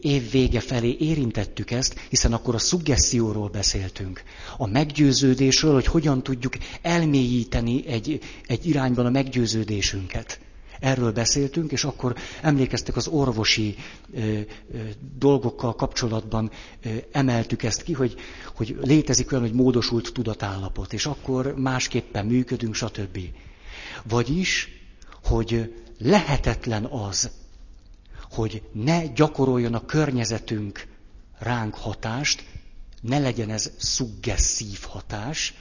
év vége felé érintettük ezt, hiszen akkor a szuggesszióról beszéltünk. A meggyőződésről, hogy hogyan tudjuk elmélyíteni egy, egy irányban a meggyőződésünket. Erről beszéltünk, és akkor emlékeztek az orvosi ö, ö, dolgokkal kapcsolatban ö, emeltük ezt ki, hogy, hogy létezik olyan, hogy módosult tudatállapot, és akkor másképpen működünk, stb. Vagyis, hogy lehetetlen az, hogy ne gyakoroljon a környezetünk ránk hatást, ne legyen ez szuggesszív hatás,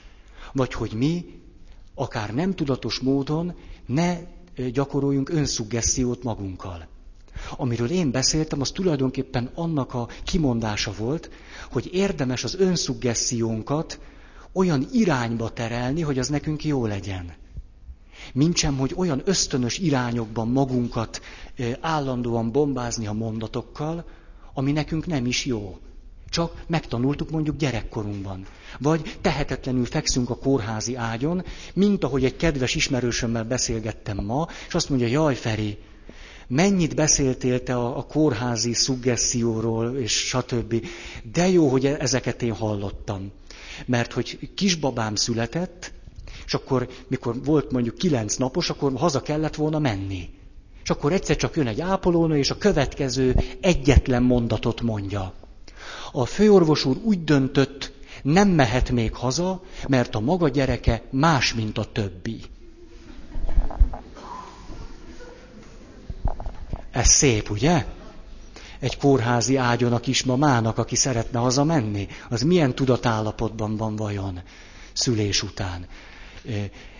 vagy hogy mi, akár nem tudatos módon, ne gyakoroljunk önszuggessziót magunkkal. Amiről én beszéltem, az tulajdonképpen annak a kimondása volt, hogy érdemes az önszuggessziónkat olyan irányba terelni, hogy az nekünk jó legyen. Mintsem, hogy olyan ösztönös irányokban magunkat állandóan bombázni a mondatokkal, ami nekünk nem is jó. Csak megtanultuk mondjuk gyerekkorunkban. Vagy tehetetlenül fekszünk a kórházi ágyon, mint ahogy egy kedves ismerősömmel beszélgettem ma, és azt mondja, jaj Feri, mennyit beszéltél te a, a kórházi szuggesszióról, és stb. De jó, hogy ezeket én hallottam. Mert hogy kisbabám született, és akkor, mikor volt mondjuk kilenc napos, akkor haza kellett volna menni. És akkor egyszer csak jön egy ápolónő, és a következő egyetlen mondatot mondja. A főorvos úr úgy döntött, nem mehet még haza, mert a maga gyereke más, mint a többi. Ez szép, ugye? Egy kórházi ágyon a kismamának, aki szeretne hazamenni, az milyen tudatállapotban van vajon szülés után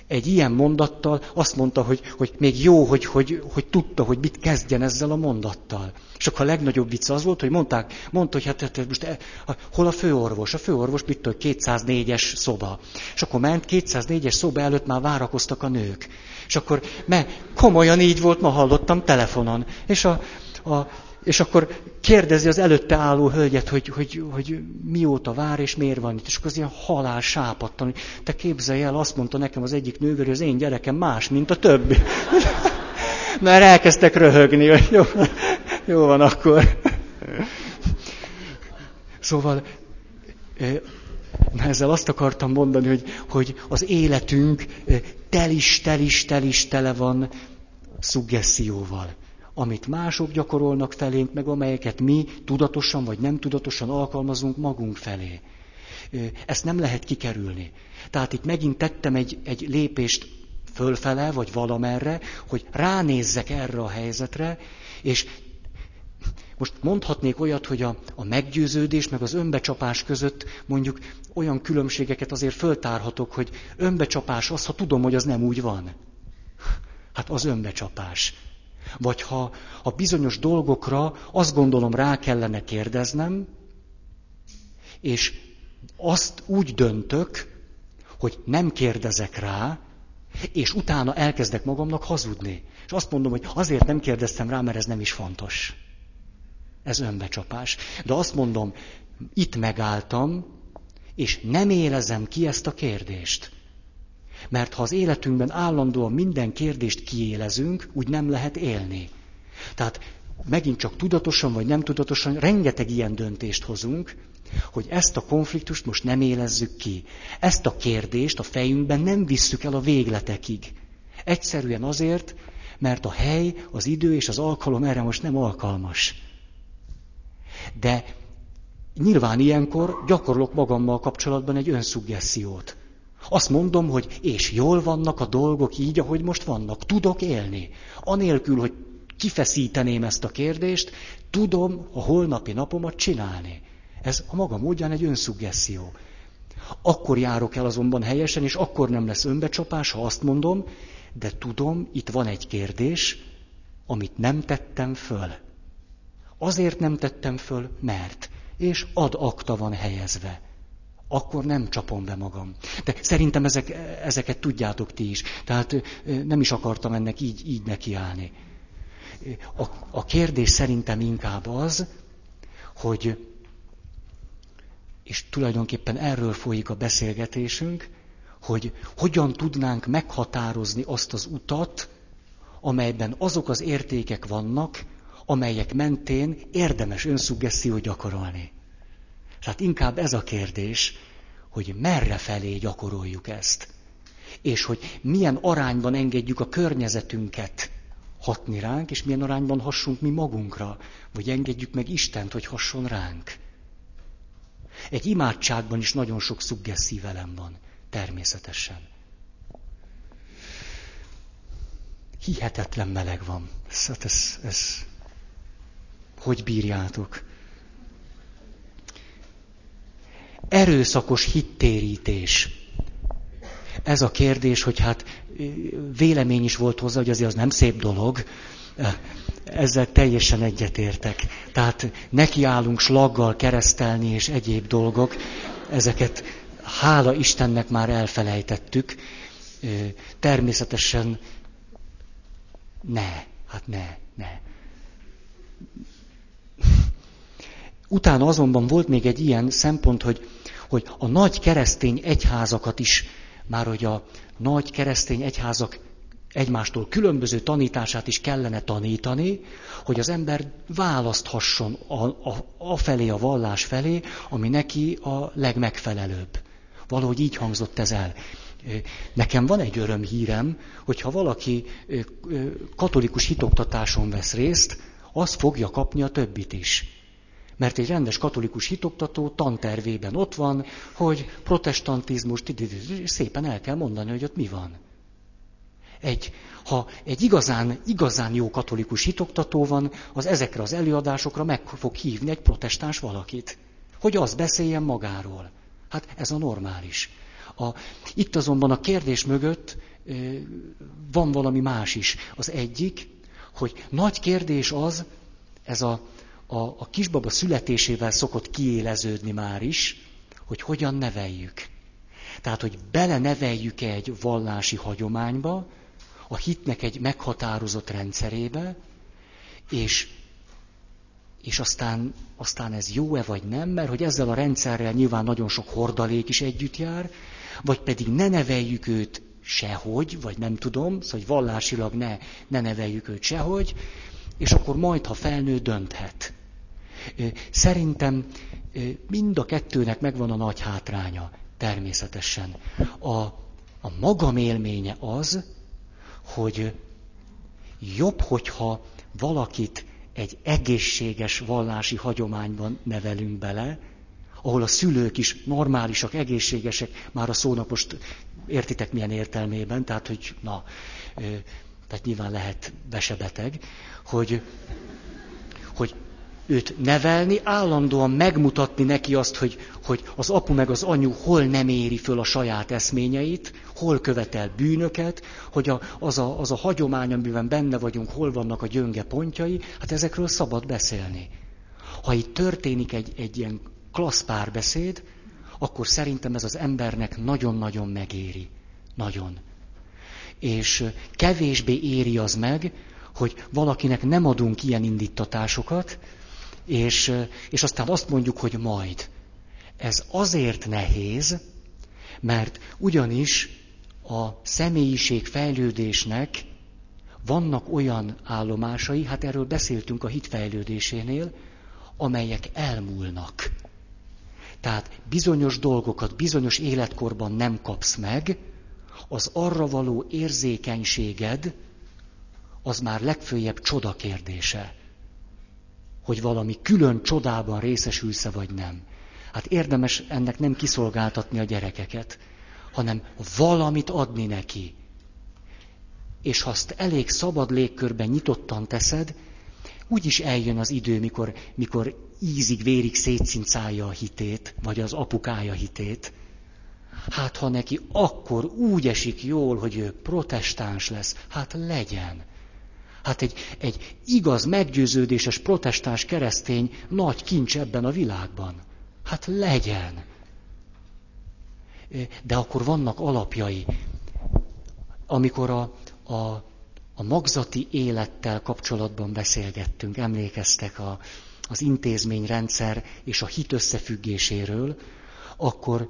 egy ilyen mondattal azt mondta, hogy, hogy még jó, hogy, hogy, hogy tudta, hogy mit kezdjen ezzel a mondattal. És akkor a legnagyobb vicc az volt, hogy mondták, mondta, hogy hát, hát most e, hol a főorvos? A főorvos mit tudja, 204-es szoba. És akkor ment, 204-es szoba előtt már várakoztak a nők. És akkor, mert komolyan így volt, ma hallottam telefonon. És a, a és akkor kérdezi az előtte álló hölgyet, hogy, hogy, hogy mióta vár, és miért van itt. És akkor az ilyen halál sápattan, hogy te képzelj el, azt mondta nekem az egyik nővér, az én gyerekem más, mint a többi. Mert elkezdtek röhögni, hogy jó, jó van akkor. Szóval ezzel azt akartam mondani, hogy, hogy az életünk telis, telis, telis tele van szuggesszióval amit mások gyakorolnak felénk, meg amelyeket mi tudatosan vagy nem tudatosan alkalmazunk magunk felé. Ezt nem lehet kikerülni. Tehát itt megint tettem egy, egy lépést fölfele, vagy valamerre, hogy ránézzek erre a helyzetre, és most mondhatnék olyat, hogy a, a meggyőződés meg az önbecsapás között mondjuk olyan különbségeket azért föltárhatok, hogy önbecsapás az, ha tudom, hogy az nem úgy van. Hát az önbecsapás. Vagy ha a bizonyos dolgokra azt gondolom rá kellene kérdeznem, és azt úgy döntök, hogy nem kérdezek rá, és utána elkezdek magamnak hazudni. És azt mondom, hogy azért nem kérdeztem rá, mert ez nem is fontos. Ez önbecsapás. De azt mondom, itt megálltam, és nem élezem ki ezt a kérdést. Mert ha az életünkben állandóan minden kérdést kiélezünk, úgy nem lehet élni. Tehát megint csak tudatosan vagy nem tudatosan rengeteg ilyen döntést hozunk, hogy ezt a konfliktust most nem élezzük ki. Ezt a kérdést a fejünkben nem visszük el a végletekig. Egyszerűen azért, mert a hely, az idő és az alkalom erre most nem alkalmas. De nyilván ilyenkor gyakorlok magammal kapcsolatban egy önszuggessziót Azt mondom, hogy és jól vannak a dolgok így, ahogy most vannak. Tudok élni. Anélkül, hogy kifeszíteném ezt a kérdést, tudom a holnapi napomat csinálni. Ez a maga módján egy önszuggesszió. Akkor járok el azonban helyesen, és akkor nem lesz önbecsapás, ha azt mondom, de tudom, itt van egy kérdés, amit nem tettem föl. Azért nem tettem föl, mert. És ad akta van helyezve. Akkor nem csapom be magam. De szerintem ezek, ezeket tudjátok ti is. Tehát nem is akartam ennek így, így nekiállni. A, a kérdés szerintem inkább az, hogy, és tulajdonképpen erről folyik a beszélgetésünk, hogy hogyan tudnánk meghatározni azt az utat, amelyben azok az értékek vannak, amelyek mentén érdemes önszuggesztiót gyakorolni. Tehát inkább ez a kérdés, hogy merre felé gyakoroljuk ezt. És hogy milyen arányban engedjük a környezetünket hatni ránk, és milyen arányban hassunk mi magunkra, vagy engedjük meg Istent, hogy hasson ránk. Egy imádságban is nagyon sok szuggesszív elem van, természetesen. Hihetetlen meleg van. Hát ez, ez, hogy bírjátok? Erőszakos hittérítés. Ez a kérdés, hogy hát vélemény is volt hozzá, hogy azért az nem szép dolog. Ezzel teljesen egyetértek. Tehát nekiállunk slaggal keresztelni és egyéb dolgok. Ezeket hála Istennek már elfelejtettük. Természetesen ne, hát ne, ne. Utána azonban volt még egy ilyen szempont, hogy, hogy a nagy keresztény egyházakat is, már hogy a nagy keresztény egyházak egymástól különböző tanítását is kellene tanítani, hogy az ember választhasson a, a, a felé, a vallás felé, ami neki a legmegfelelőbb. Valahogy így hangzott ez el. Nekem van egy örömhírem, hogyha valaki katolikus hitoktatáson vesz részt, az fogja kapni a többit is. Mert egy rendes katolikus hitoktató tantervében ott van, hogy protestantizmus, szépen el kell mondani, hogy ott mi van. Egy, ha egy igazán, igazán jó katolikus hitoktató van, az ezekre az előadásokra meg fog hívni egy protestáns valakit. Hogy az beszéljen magáról. Hát ez a normális. A, itt azonban a kérdés mögött van valami más is. Az egyik, hogy nagy kérdés az, ez a, a, a kisbaba születésével szokott kiéleződni már is, hogy hogyan neveljük. Tehát, hogy bele neveljük egy vallási hagyományba, a hitnek egy meghatározott rendszerébe, és, és aztán, aztán ez jó-e vagy nem, mert hogy ezzel a rendszerrel nyilván nagyon sok hordalék is együtt jár, vagy pedig ne neveljük őt sehogy, vagy nem tudom, szóval hogy vallásilag ne, ne neveljük őt sehogy, és akkor majd, ha felnő, dönthet. Szerintem mind a kettőnek megvan a nagy hátránya, természetesen. A, a magam élménye az, hogy jobb, hogyha valakit egy egészséges vallási hagyományban nevelünk bele, ahol a szülők is normálisak, egészségesek, már a szónak most értitek milyen értelmében, tehát hogy na, tehát nyilván lehet besebeteg, hogy, hogy őt nevelni, állandóan megmutatni neki azt, hogy, hogy az apu meg az anyu hol nem éri föl a saját eszményeit, hol követel bűnöket, hogy a, az, a, az a hagyomány, amiben benne vagyunk, hol vannak a gyönge pontjai, hát ezekről szabad beszélni. Ha itt történik egy, egy ilyen klassz párbeszéd, akkor szerintem ez az embernek nagyon-nagyon megéri. Nagyon. És kevésbé éri az meg, hogy valakinek nem adunk ilyen indítatásokat, és, és aztán azt mondjuk, hogy majd. Ez azért nehéz, mert ugyanis a személyiség fejlődésnek vannak olyan állomásai, hát erről beszéltünk a hitfejlődésénél, amelyek elmúlnak. Tehát bizonyos dolgokat bizonyos életkorban nem kapsz meg, az arra való érzékenységed, az már legfőjebb csoda kérdése hogy valami külön csodában részesülsz vagy nem. Hát érdemes ennek nem kiszolgáltatni a gyerekeket, hanem valamit adni neki. És ha azt elég szabad légkörben nyitottan teszed, úgyis eljön az idő, mikor, mikor ízig, vérig szétszincálja a hitét, vagy az apukája hitét. Hát ha neki akkor úgy esik jól, hogy ő protestáns lesz, hát legyen. Hát egy, egy igaz, meggyőződéses protestáns keresztény nagy kincs ebben a világban. Hát legyen. De akkor vannak alapjai. Amikor a, a, a magzati élettel kapcsolatban beszélgettünk, emlékeztek a, az intézményrendszer és a hit összefüggéséről, akkor,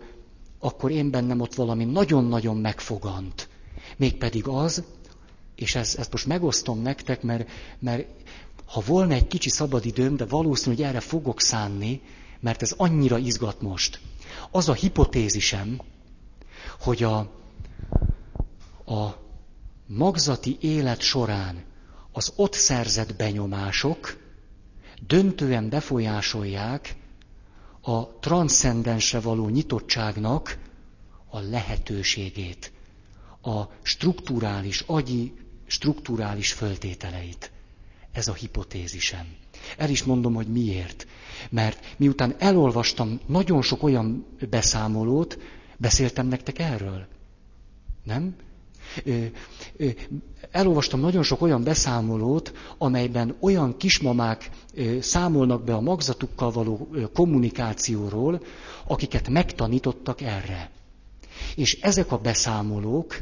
akkor én bennem ott valami nagyon-nagyon megfogant. Mégpedig az, és ezt, ezt most megosztom nektek, mert, mert ha volna egy kicsi szabadidőm, de valószínű, hogy erre fogok szánni, mert ez annyira izgat most. Az a hipotézisem, hogy a, a magzati élet során az ott szerzett benyomások döntően befolyásolják a transzcendensre való nyitottságnak a lehetőségét, a strukturális, agyi strukturális föltételeit. Ez a hipotézisem. El is mondom, hogy miért. Mert miután elolvastam nagyon sok olyan beszámolót, beszéltem nektek erről. Nem? Elolvastam nagyon sok olyan beszámolót, amelyben olyan kismamák számolnak be a magzatukkal való kommunikációról, akiket megtanítottak erre. És ezek a beszámolók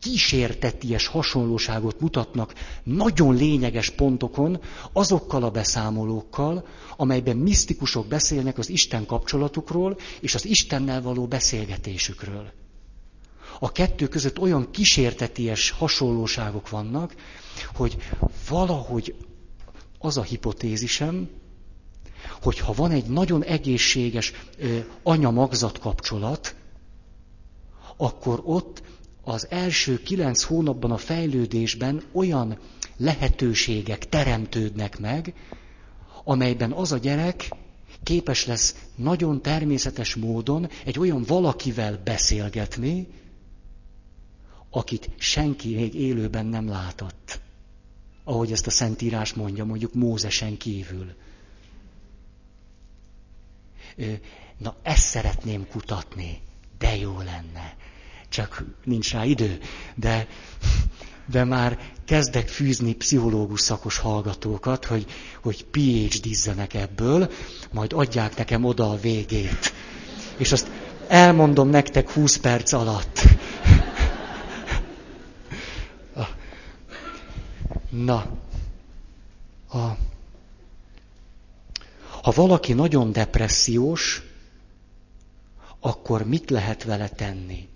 kísérteties hasonlóságot mutatnak nagyon lényeges pontokon azokkal a beszámolókkal, amelyben misztikusok beszélnek az Isten kapcsolatukról és az Istennel való beszélgetésükről. A kettő között olyan kísérteties hasonlóságok vannak, hogy valahogy az a hipotézisem, hogy ha van egy nagyon egészséges anya-magzat kapcsolat, akkor ott az első kilenc hónapban a fejlődésben olyan lehetőségek teremtődnek meg, amelyben az a gyerek képes lesz nagyon természetes módon egy olyan valakivel beszélgetni, akit senki még élőben nem látott. Ahogy ezt a Szentírás mondja, mondjuk Mózesen kívül. Na, ezt szeretném kutatni, de jó lenne csak nincs rá idő. De, de már kezdek fűzni pszichológus szakos hallgatókat, hogy, hogy PhD-zzenek ebből, majd adják nekem oda a végét. És azt elmondom nektek 20 perc alatt. Na, a, ha valaki nagyon depressziós, akkor mit lehet vele tenni?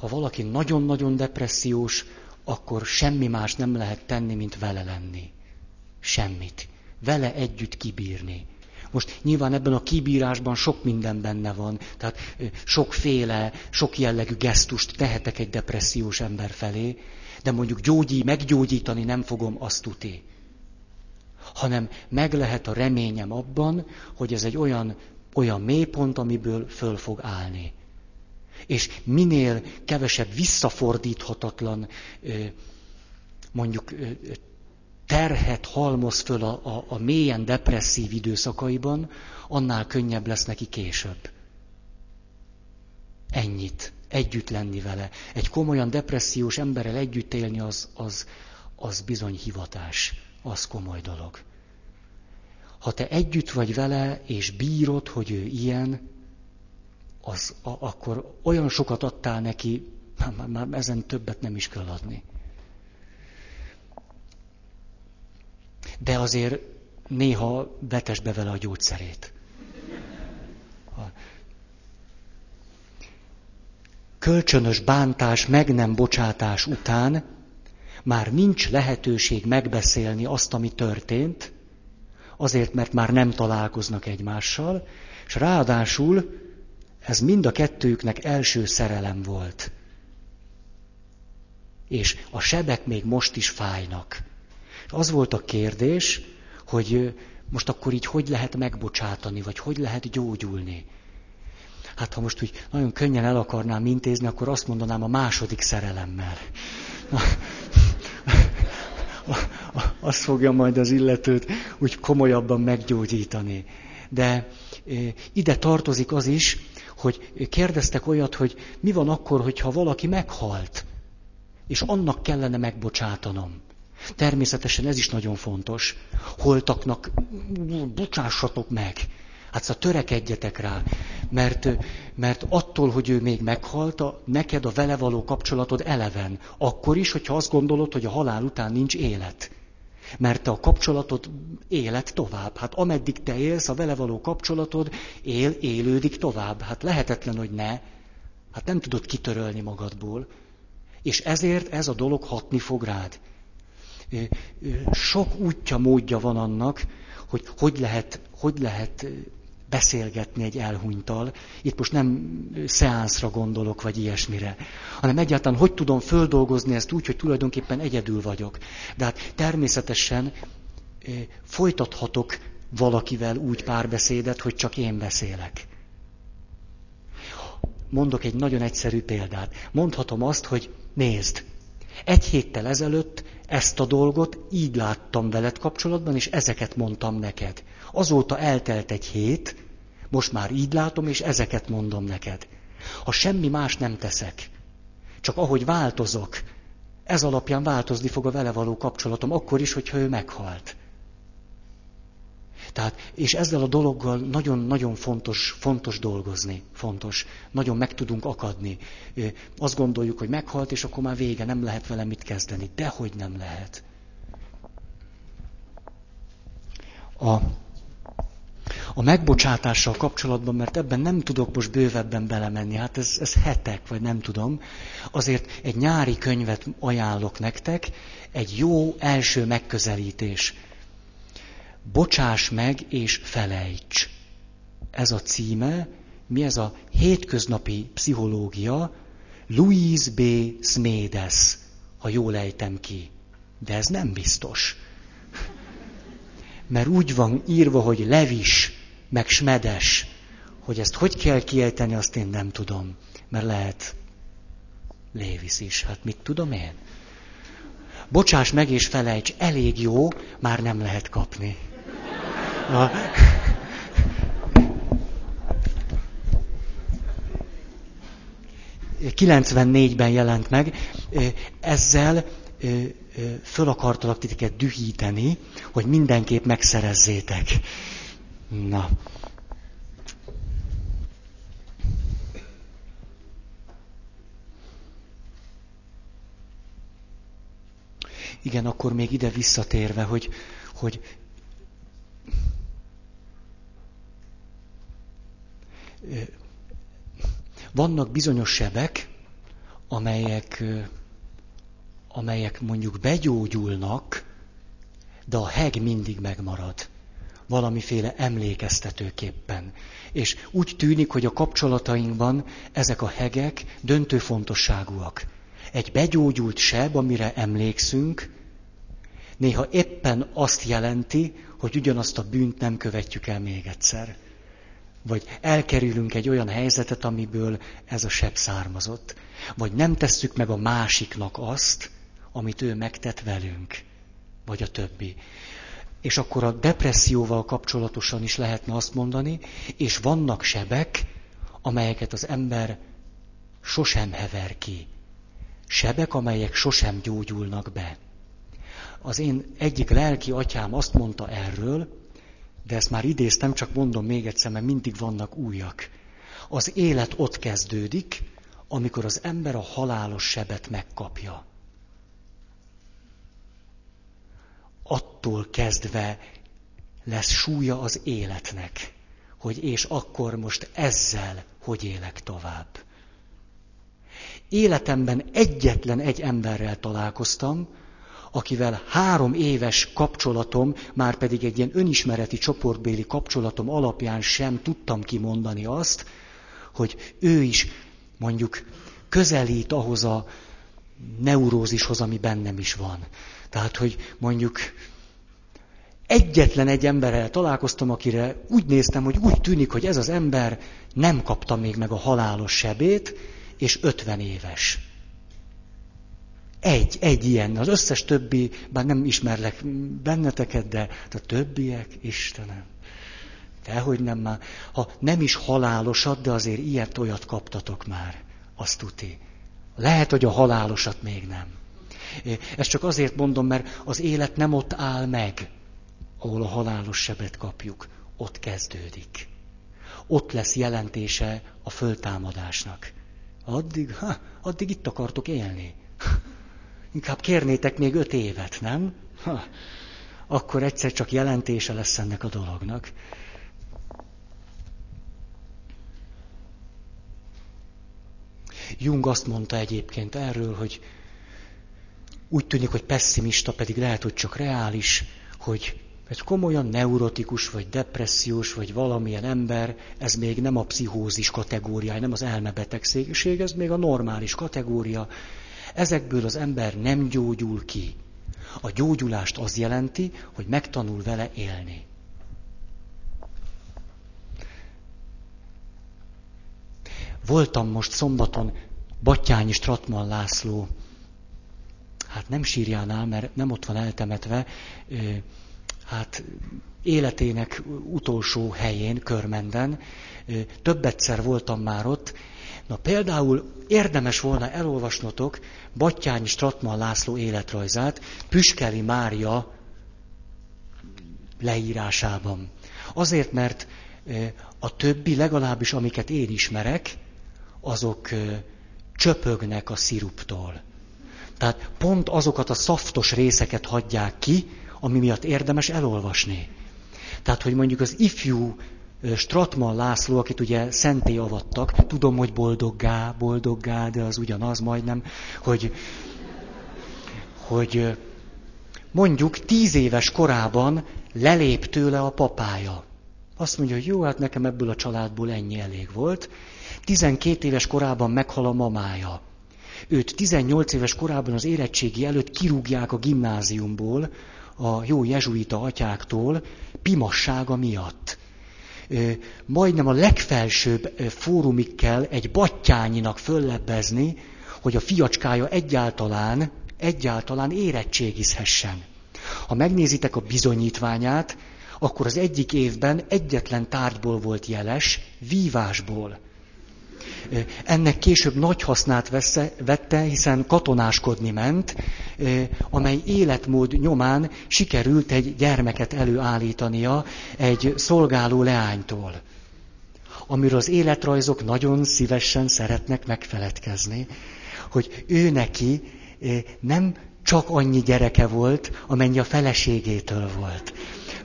Ha valaki nagyon-nagyon depressziós, akkor semmi más nem lehet tenni, mint vele lenni. Semmit. Vele együtt kibírni. Most nyilván ebben a kibírásban sok minden benne van, tehát sokféle, sok jellegű gesztust tehetek egy depressziós ember felé, de mondjuk gyógyi, meggyógyítani nem fogom azt tuti. Hanem meg lehet a reményem abban, hogy ez egy olyan, olyan mélypont, amiből föl fog állni és minél kevesebb visszafordíthatatlan, mondjuk terhet halmoz föl a, a, a mélyen depresszív időszakaiban, annál könnyebb lesz neki később. Ennyit. Együtt lenni vele. Egy komolyan depressziós emberrel együtt élni az, az, az bizony hivatás. Az komoly dolog. Ha te együtt vagy vele, és bírod, hogy ő ilyen, az, a, akkor olyan sokat adtál neki, már, már ezen többet nem is kell adni. De azért néha vetes be vele a gyógyszerét. Kölcsönös bántás, meg nem bocsátás után már nincs lehetőség megbeszélni azt, ami történt, azért, mert már nem találkoznak egymással, és ráadásul ez mind a kettőjüknek első szerelem volt. És a sebek még most is fájnak. Az volt a kérdés, hogy most akkor így hogy lehet megbocsátani, vagy hogy lehet gyógyulni. Hát ha most úgy nagyon könnyen el akarnám intézni, akkor azt mondanám a második szerelemmel. Azt fogja majd az illetőt úgy komolyabban meggyógyítani. De ide tartozik az is, hogy kérdeztek olyat, hogy mi van akkor, hogyha valaki meghalt, és annak kellene megbocsátanom. Természetesen ez is nagyon fontos. Holtaknak bocsássatok meg. Hát szóval törekedjetek rá, mert, mert attól, hogy ő még meghalt, a, neked a vele való kapcsolatod eleven. Akkor is, hogyha azt gondolod, hogy a halál után nincs élet. Mert a kapcsolatod élet tovább. Hát ameddig te élsz, a vele való kapcsolatod él, élődik tovább. Hát lehetetlen, hogy ne. Hát nem tudod kitörölni magadból. És ezért ez a dolog hatni fog rád. Sok útja, módja van annak, hogy hogy lehet, hogy lehet beszélgetni egy elhunytal. Itt most nem szeánszra gondolok, vagy ilyesmire, hanem egyáltalán hogy tudom földolgozni ezt úgy, hogy tulajdonképpen egyedül vagyok. De hát természetesen folytathatok valakivel úgy párbeszédet, hogy csak én beszélek. Mondok egy nagyon egyszerű példát. Mondhatom azt, hogy nézd, egy héttel ezelőtt ezt a dolgot így láttam veled kapcsolatban, és ezeket mondtam neked. Azóta eltelt egy hét, most már így látom, és ezeket mondom neked. Ha semmi más nem teszek, csak ahogy változok, ez alapján változni fog a vele való kapcsolatom, akkor is, hogyha ő meghalt. Tehát, és ezzel a dologgal nagyon-nagyon fontos, fontos dolgozni, fontos. Nagyon meg tudunk akadni. Azt gondoljuk, hogy meghalt, és akkor már vége, nem lehet vele mit kezdeni. Dehogy nem lehet. A, a megbocsátással kapcsolatban, mert ebben nem tudok most bővebben belemenni, hát ez, ez hetek, vagy nem tudom, azért egy nyári könyvet ajánlok nektek, egy jó első megközelítés Bocsáss meg és felejts. Ez a címe, mi ez a hétköznapi pszichológia, Louise B. Smedes, ha jól ejtem ki. De ez nem biztos. Mert úgy van írva, hogy levis, meg smedes, hogy ezt hogy kell kiejteni, azt én nem tudom. Mert lehet Lévis is, hát mit tudom én? Bocsáss meg és felejts, elég jó, már nem lehet kapni. A... 94-ben jelent meg, ezzel föl akartalak titeket dühíteni, hogy mindenképp megszerezzétek. Na. Igen, akkor még ide visszatérve, hogy, hogy vannak bizonyos sebek, amelyek, amelyek mondjuk begyógyulnak, de a heg mindig megmarad. Valamiféle emlékeztetőképpen. És úgy tűnik, hogy a kapcsolatainkban ezek a hegek döntő fontosságúak. Egy begyógyult seb, amire emlékszünk, néha éppen azt jelenti, hogy ugyanazt a bűnt nem követjük el még egyszer. Vagy elkerülünk egy olyan helyzetet, amiből ez a seb származott. Vagy nem tesszük meg a másiknak azt, amit ő megtett velünk. Vagy a többi. És akkor a depresszióval kapcsolatosan is lehetne azt mondani, és vannak sebek, amelyeket az ember sosem hever ki. Sebek, amelyek sosem gyógyulnak be. Az én egyik lelki atyám azt mondta erről, de ezt már idéztem, csak mondom még egyszer, mert mindig vannak újak. Az élet ott kezdődik, amikor az ember a halálos sebet megkapja. Attól kezdve lesz súlya az életnek, hogy és akkor most ezzel hogy élek tovább. Életemben egyetlen egy emberrel találkoztam, akivel három éves kapcsolatom, már pedig egy ilyen önismereti csoportbéli kapcsolatom alapján sem tudtam kimondani azt, hogy ő is mondjuk közelít ahhoz a neurózishoz, ami bennem is van. Tehát, hogy mondjuk egyetlen egy emberrel találkoztam, akire úgy néztem, hogy úgy tűnik, hogy ez az ember nem kapta még meg a halálos sebét, és 50 éves. Egy, egy ilyen. Az összes többi, bár nem ismerlek benneteket, de a többiek, Istenem. Dehogy nem már. Ha nem is halálosat, de azért ilyet olyat kaptatok már. Azt tuti. Lehet, hogy a halálosat még nem. Ezt csak azért mondom, mert az élet nem ott áll meg, ahol a halálos sebet kapjuk. Ott kezdődik. Ott lesz jelentése a föltámadásnak. Addig, ha, addig itt akartok élni. Inkább kérnétek még öt évet, nem? Ha, akkor egyszer csak jelentése lesz ennek a dolognak. Jung azt mondta egyébként erről, hogy úgy tűnik, hogy pessimista, pedig lehet, hogy csak reális, hogy egy komolyan neurotikus, vagy depressziós, vagy valamilyen ember, ez még nem a pszichózis kategóriája, nem az elmebetegség, ez még a normális kategória. Ezekből az ember nem gyógyul ki. A gyógyulást az jelenti, hogy megtanul vele élni. Voltam most szombaton Battyányi Stratman László, hát nem sírjánál, mert nem ott van eltemetve, hát életének utolsó helyén, Körmenden. Több egyszer voltam már ott. Na például érdemes volna elolvasnotok Battyányi Stratman László életrajzát Püskeli Mária leírásában. Azért, mert a többi, legalábbis amiket én ismerek, azok csöpögnek a sziruptól. Tehát pont azokat a szaftos részeket hagyják ki, ami miatt érdemes elolvasni. Tehát, hogy mondjuk az ifjú Stratman László, akit ugye szenté avattak, tudom, hogy boldoggá, boldoggá, de az ugyanaz majdnem, hogy, hogy mondjuk tíz éves korában lelép tőle a papája. Azt mondja, hogy jó, hát nekem ebből a családból ennyi elég volt. 12 éves korában meghal a mamája. Őt 18 éves korában az érettségi előtt kirúgják a gimnáziumból, a jó jezsuita atyáktól, pimassága miatt. Majdnem a legfelsőbb fórumig kell egy battyányinak föllebbezni, hogy a fiacskája egyáltalán, egyáltalán érettségizhessen. Ha megnézitek a bizonyítványát, akkor az egyik évben egyetlen tárgyból volt jeles, vívásból. Ennek később nagy hasznát vesse, vette, hiszen katonáskodni ment, amely életmód nyomán sikerült egy gyermeket előállítania egy szolgáló leánytól, amiről az életrajzok nagyon szívesen szeretnek megfeledkezni, hogy ő neki nem csak annyi gyereke volt, amennyi a feleségétől volt.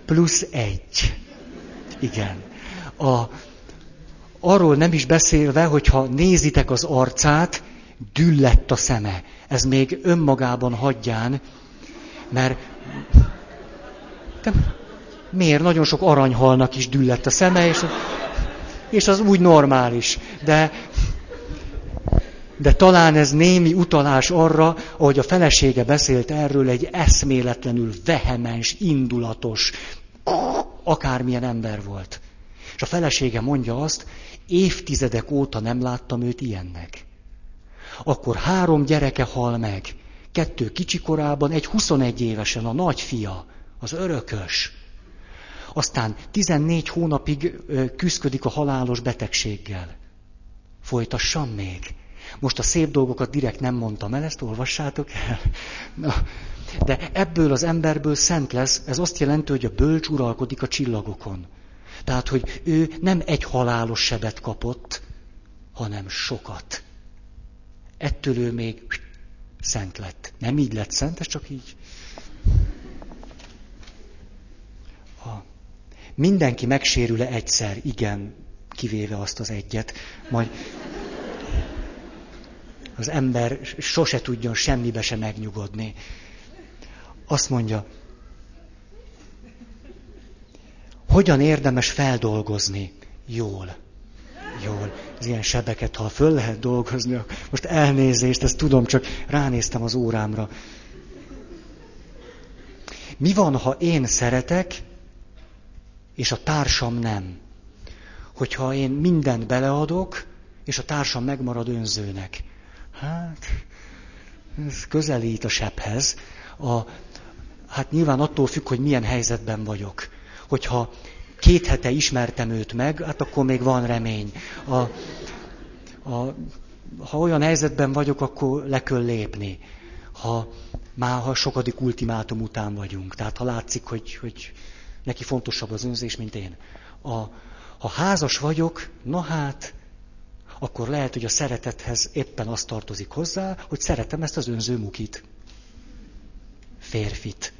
Plusz egy. Igen. A, arról nem is beszélve, hogyha nézitek az arcát, düllett a szeme. Ez még önmagában hagyján, mert de miért? Nagyon sok aranyhalnak is düllett a szeme, és, és az úgy normális. De, de talán ez némi utalás arra, ahogy a felesége beszélt erről, egy eszméletlenül vehemens, indulatos, akármilyen ember volt. És a felesége mondja azt, évtizedek óta nem láttam őt ilyennek. Akkor három gyereke hal meg. Kettő kicsikorában, egy 21 évesen, a nagyfia, az örökös. Aztán 14 hónapig küzdik a halálos betegséggel. Folytassam még. Most a szép dolgokat direkt nem mondtam el, ezt olvassátok el. Na, de ebből az emberből szent lesz, ez azt jelenti, hogy a bölcs uralkodik a csillagokon. Tehát, hogy ő nem egy halálos sebet kapott, hanem sokat. Ettől ő még szent lett. Nem így lett szent, ez csak így. Ha mindenki megsérül-e egyszer? Igen, kivéve azt az egyet. Majd az ember sose tudjon semmibe se megnyugodni. Azt mondja, hogyan érdemes feldolgozni? Jól. Jól. Az ilyen sebeket, ha föl lehet dolgozni, most elnézést, ezt tudom, csak ránéztem az órámra. mi van, ha én szeretek, és a társam nem? Hogyha én mindent beleadok, és a társam megmarad önzőnek. Hát, ez közelít a sebhez. A, hát nyilván attól függ, hogy milyen helyzetben vagyok. Hogyha két hete ismertem őt meg, hát akkor még van remény. A, a, ha olyan helyzetben vagyok, akkor le kell lépni. Ha már ha sokadik ultimátum után vagyunk. Tehát ha látszik, hogy, hogy neki fontosabb az önzés, mint én. A, ha házas vagyok, na hát, akkor lehet, hogy a szeretethez éppen az tartozik hozzá, hogy szeretem ezt az önző mukit. Férfit.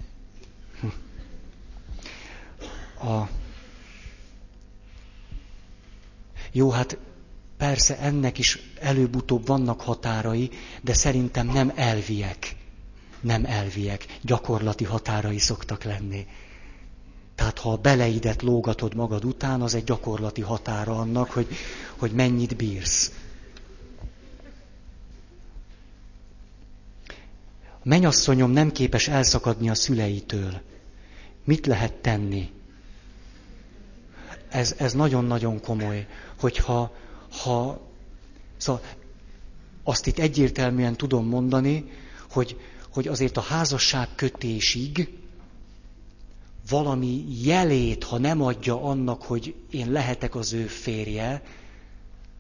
A... Jó, hát persze ennek is előbb-utóbb vannak határai, de szerintem nem elviek. Nem elviek, gyakorlati határai szoktak lenni. Tehát ha a beleidet lógatod magad után, az egy gyakorlati határa annak, hogy, hogy mennyit bírsz. A menyasszonyom nem képes elszakadni a szüleitől. Mit lehet tenni? Ez, ez nagyon-nagyon komoly, hogyha ha, szóval azt itt egyértelműen tudom mondani, hogy, hogy azért a házasság kötésig valami jelét, ha nem adja annak, hogy én lehetek az ő férje,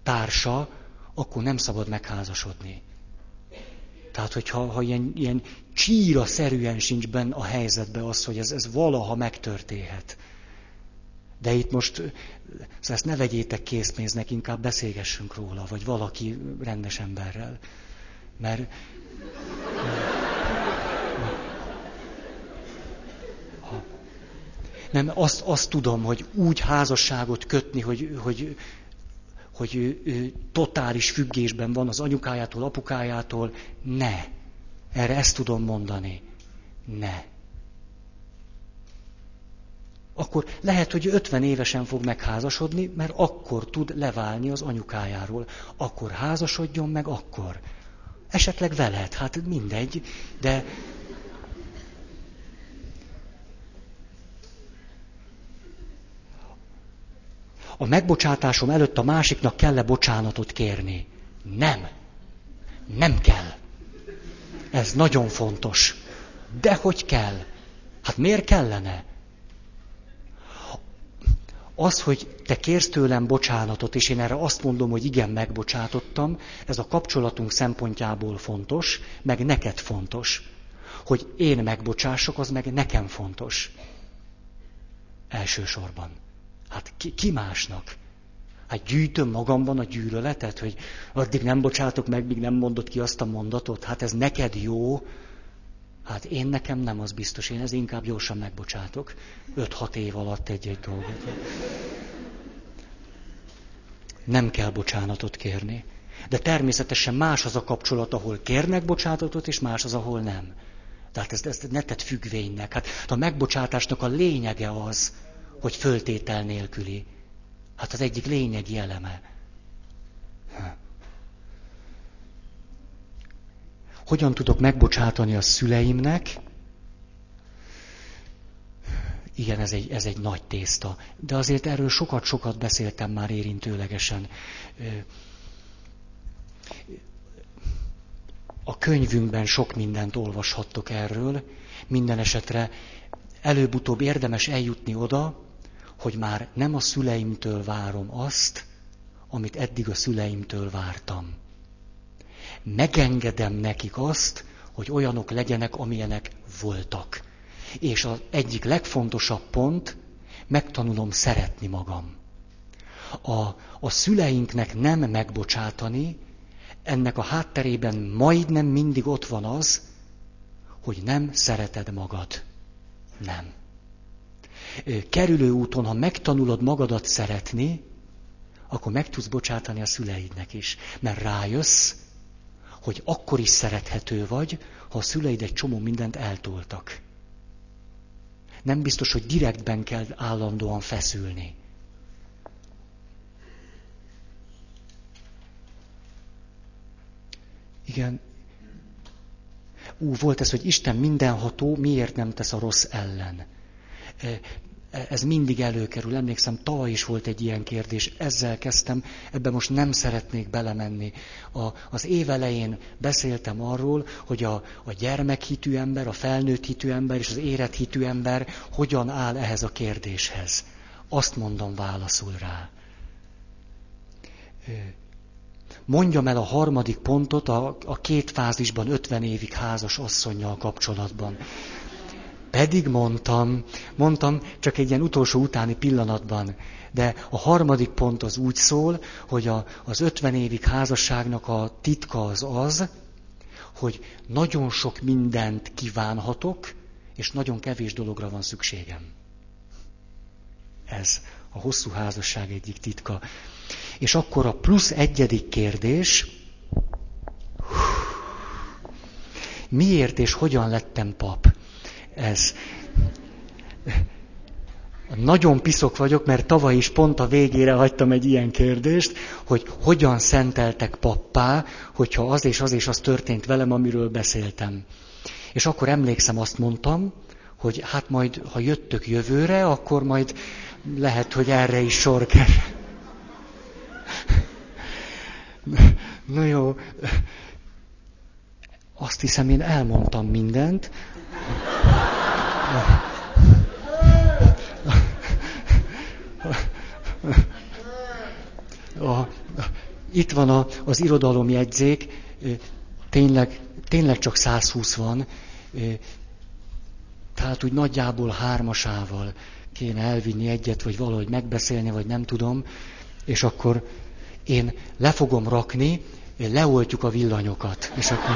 társa, akkor nem szabad megházasodni. Tehát, hogyha ha ilyen, ilyen csíra szerűen sincs benne a helyzetben az, hogy ez, ez valaha megtörténhet. De itt most ezt ne vegyétek készpénznek, inkább beszélgessünk róla, vagy valaki rendes emberrel. Mert nem, azt, azt tudom, hogy úgy házasságot kötni, hogy, hogy, hogy ő, ő totális függésben van az anyukájától, apukájától, ne. Erre ezt tudom mondani. Ne. Akkor lehet, hogy 50 évesen fog megházasodni, mert akkor tud leválni az anyukájáról. Akkor házasodjon meg akkor. Esetleg veled, hát mindegy, de a megbocsátásom előtt a másiknak kell-e bocsánatot kérni? Nem. Nem kell. Ez nagyon fontos. De hogy kell? Hát miért kellene? Az, hogy te kérsz tőlem bocsánatot, és én erre azt mondom, hogy igen, megbocsátottam, ez a kapcsolatunk szempontjából fontos, meg neked fontos. Hogy én megbocsások, az meg nekem fontos. Elsősorban. Hát ki, ki másnak? Hát gyűjtöm magamban a gyűlöletet, hogy addig nem bocsátok meg, míg nem mondod ki azt a mondatot. Hát ez neked jó. Hát én nekem nem, az biztos. Én ez inkább gyorsan megbocsátok. 5-6 év alatt egy-egy dolgot. Nem kell bocsánatot kérni. De természetesen más az a kapcsolat, ahol kérnek bocsánatot, és más az, ahol nem. Tehát ezt, ezt ne tett függvénynek. Hát a megbocsátásnak a lényege az, hogy föltétel nélküli. Hát az egyik lényegi eleme. Hogyan tudok megbocsátani a szüleimnek? Igen, ez egy, ez egy nagy tészta. De azért erről sokat-sokat beszéltem már érintőlegesen. A könyvünkben sok mindent olvashattok erről. Minden esetre előbb-utóbb érdemes eljutni oda, hogy már nem a szüleimtől várom azt, amit eddig a szüleimtől vártam. Megengedem nekik azt, hogy olyanok legyenek, amilyenek voltak. És az egyik legfontosabb pont, megtanulom szeretni magam. A, a szüleinknek nem megbocsátani, ennek a hátterében majdnem mindig ott van az, hogy nem szereted magad. Nem kerülő úton, ha megtanulod magadat szeretni, akkor meg tudsz bocsátani a szüleidnek is. Mert rájössz, hogy akkor is szerethető vagy, ha a szüleid egy csomó mindent eltoltak. Nem biztos, hogy direktben kell állandóan feszülni. Igen. ú, volt ez, hogy Isten mindenható, miért nem tesz a rossz ellen? Ez mindig előkerül. Emlékszem, tavaly is volt egy ilyen kérdés. Ezzel kezdtem, ebbe most nem szeretnék belemenni. A, az évelején beszéltem arról, hogy a, a gyermekhitű ember, a felnőtt hitű ember és az érett hitű ember hogyan áll ehhez a kérdéshez. Azt mondom válaszul rá. Mondjam el a harmadik pontot a, a két fázisban 50 évig házas asszonynal kapcsolatban. Pedig mondtam, mondtam csak egy ilyen utolsó utáni pillanatban, de a harmadik pont az úgy szól, hogy a, az 50 évig házasságnak a titka az az, hogy nagyon sok mindent kívánhatok, és nagyon kevés dologra van szükségem. Ez a hosszú házasság egyik titka. És akkor a plusz egyedik kérdés, miért és hogyan lettem pap? Ez. Nagyon piszok vagyok, mert tavaly is pont a végére hagytam egy ilyen kérdést, hogy hogyan szenteltek pappá, hogyha az és az és az történt velem, amiről beszéltem. És akkor emlékszem, azt mondtam, hogy hát majd, ha jöttök jövőre, akkor majd lehet, hogy erre is sor kerül. Na jó, azt hiszem, én elmondtam mindent. A, itt van a, az irodalomjegyzék, tényleg, tényleg csak 120 van, tehát úgy nagyjából hármasával kéne elvinni egyet, vagy valahogy megbeszélni, vagy nem tudom, és akkor én le fogom rakni, leoltjuk a villanyokat, és akkor...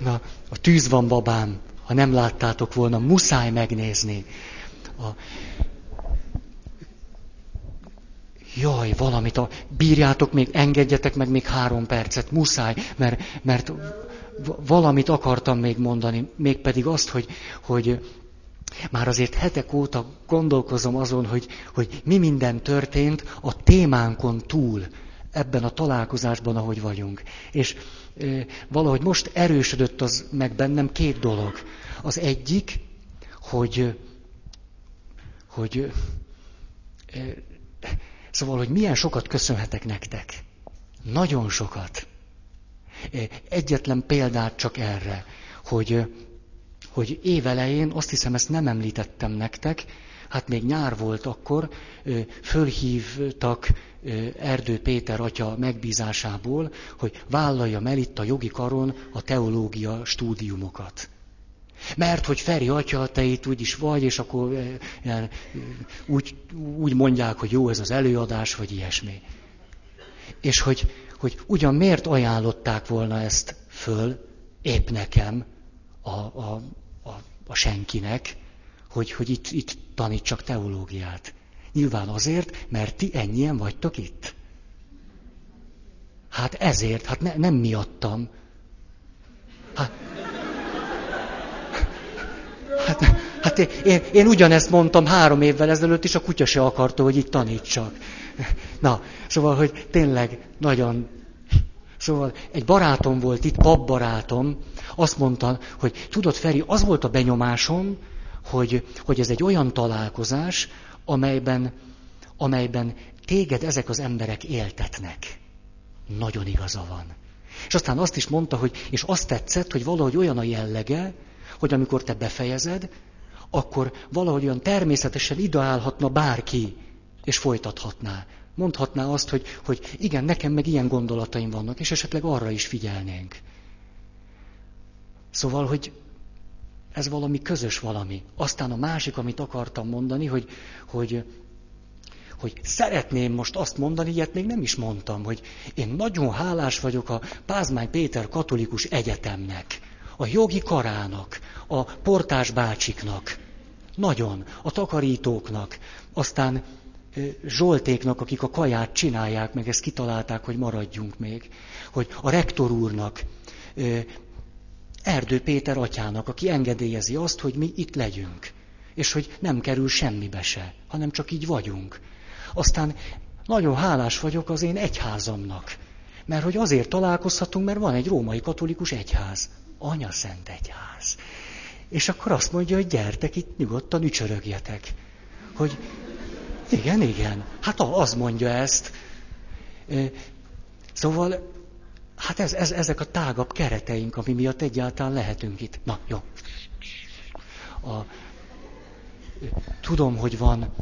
Na, a tűz van babám, ha nem láttátok volna, muszáj megnézni. A... Jaj, valamit, a... bírjátok még, engedjetek meg még három percet, muszáj, mert, mert valamit akartam még mondani, mégpedig azt, hogy, hogy már azért hetek óta gondolkozom azon, hogy, hogy mi minden történt a témánkon túl ebben a találkozásban, ahogy vagyunk. És valahogy most erősödött az meg bennem két dolog. Az egyik, hogy, hogy szóval, hogy milyen sokat köszönhetek nektek. Nagyon sokat. Egyetlen példát csak erre, hogy, hogy évelején, azt hiszem ezt nem említettem nektek, hát még nyár volt akkor, fölhívtak Erdő Péter atya megbízásából, hogy vállaljam el itt a jogi karon a teológia stúdiumokat. Mert hogy Feri atya, te itt úgy is vagy, és akkor úgy, úgy mondják, hogy jó ez az előadás, vagy ilyesmi. És hogy, hogy ugyan miért ajánlották volna ezt föl, épp nekem, a, a, a, a senkinek, hogy, hogy itt, itt tanítsak teológiát. Nyilván azért, mert ti ennyien vagytok itt. Hát ezért, hát ne, nem miattam. Hát, hát, hát én, én, ugyanezt mondtam három évvel ezelőtt is, a kutya se akarta, hogy itt tanítsak. Na, szóval, hogy tényleg nagyon... Szóval egy barátom volt itt, papbarátom, azt mondta, hogy tudod, Feri, az volt a benyomásom, hogy, hogy ez egy olyan találkozás, amelyben, amelyben téged ezek az emberek éltetnek. Nagyon igaza van. És aztán azt is mondta, hogy, és azt tetszett, hogy valahogy olyan a jellege, hogy amikor te befejezed, akkor valahogy olyan természetesen ideálhatna bárki, és folytathatná. Mondhatná azt, hogy, hogy igen, nekem meg ilyen gondolataim vannak, és esetleg arra is figyelnénk. Szóval, hogy ez valami közös valami. Aztán a másik, amit akartam mondani, hogy, hogy, hogy szeretném most azt mondani, ilyet még nem is mondtam, hogy én nagyon hálás vagyok a Pázmány Péter Katolikus Egyetemnek, a jogi karának, a portás bácsiknak, nagyon, a takarítóknak, aztán Zsoltéknak, akik a kaját csinálják, meg ezt kitalálták, hogy maradjunk még, hogy a rektor úrnak, Erdő Péter atyának, aki engedélyezi azt, hogy mi itt legyünk, és hogy nem kerül semmibe se, hanem csak így vagyunk. Aztán nagyon hálás vagyok az én egyházamnak, Mert hogy azért találkozhatunk, mert van egy római katolikus egyház. Anya Szent Egyház. És akkor azt mondja, hogy gyertek itt nyugodtan ücsörögjetek. Hogy igen, igen. Hát az mondja ezt. Szóval, hát ez, ez, ezek a tágabb kereteink, ami miatt egyáltalán lehetünk itt. Na, jó. A, tudom, hogy van,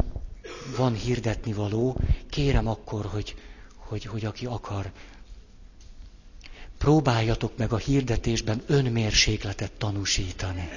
van hirdetni való. Kérem akkor, hogy, hogy, hogy aki akar, próbáljatok meg a hirdetésben önmérsékletet tanúsítani.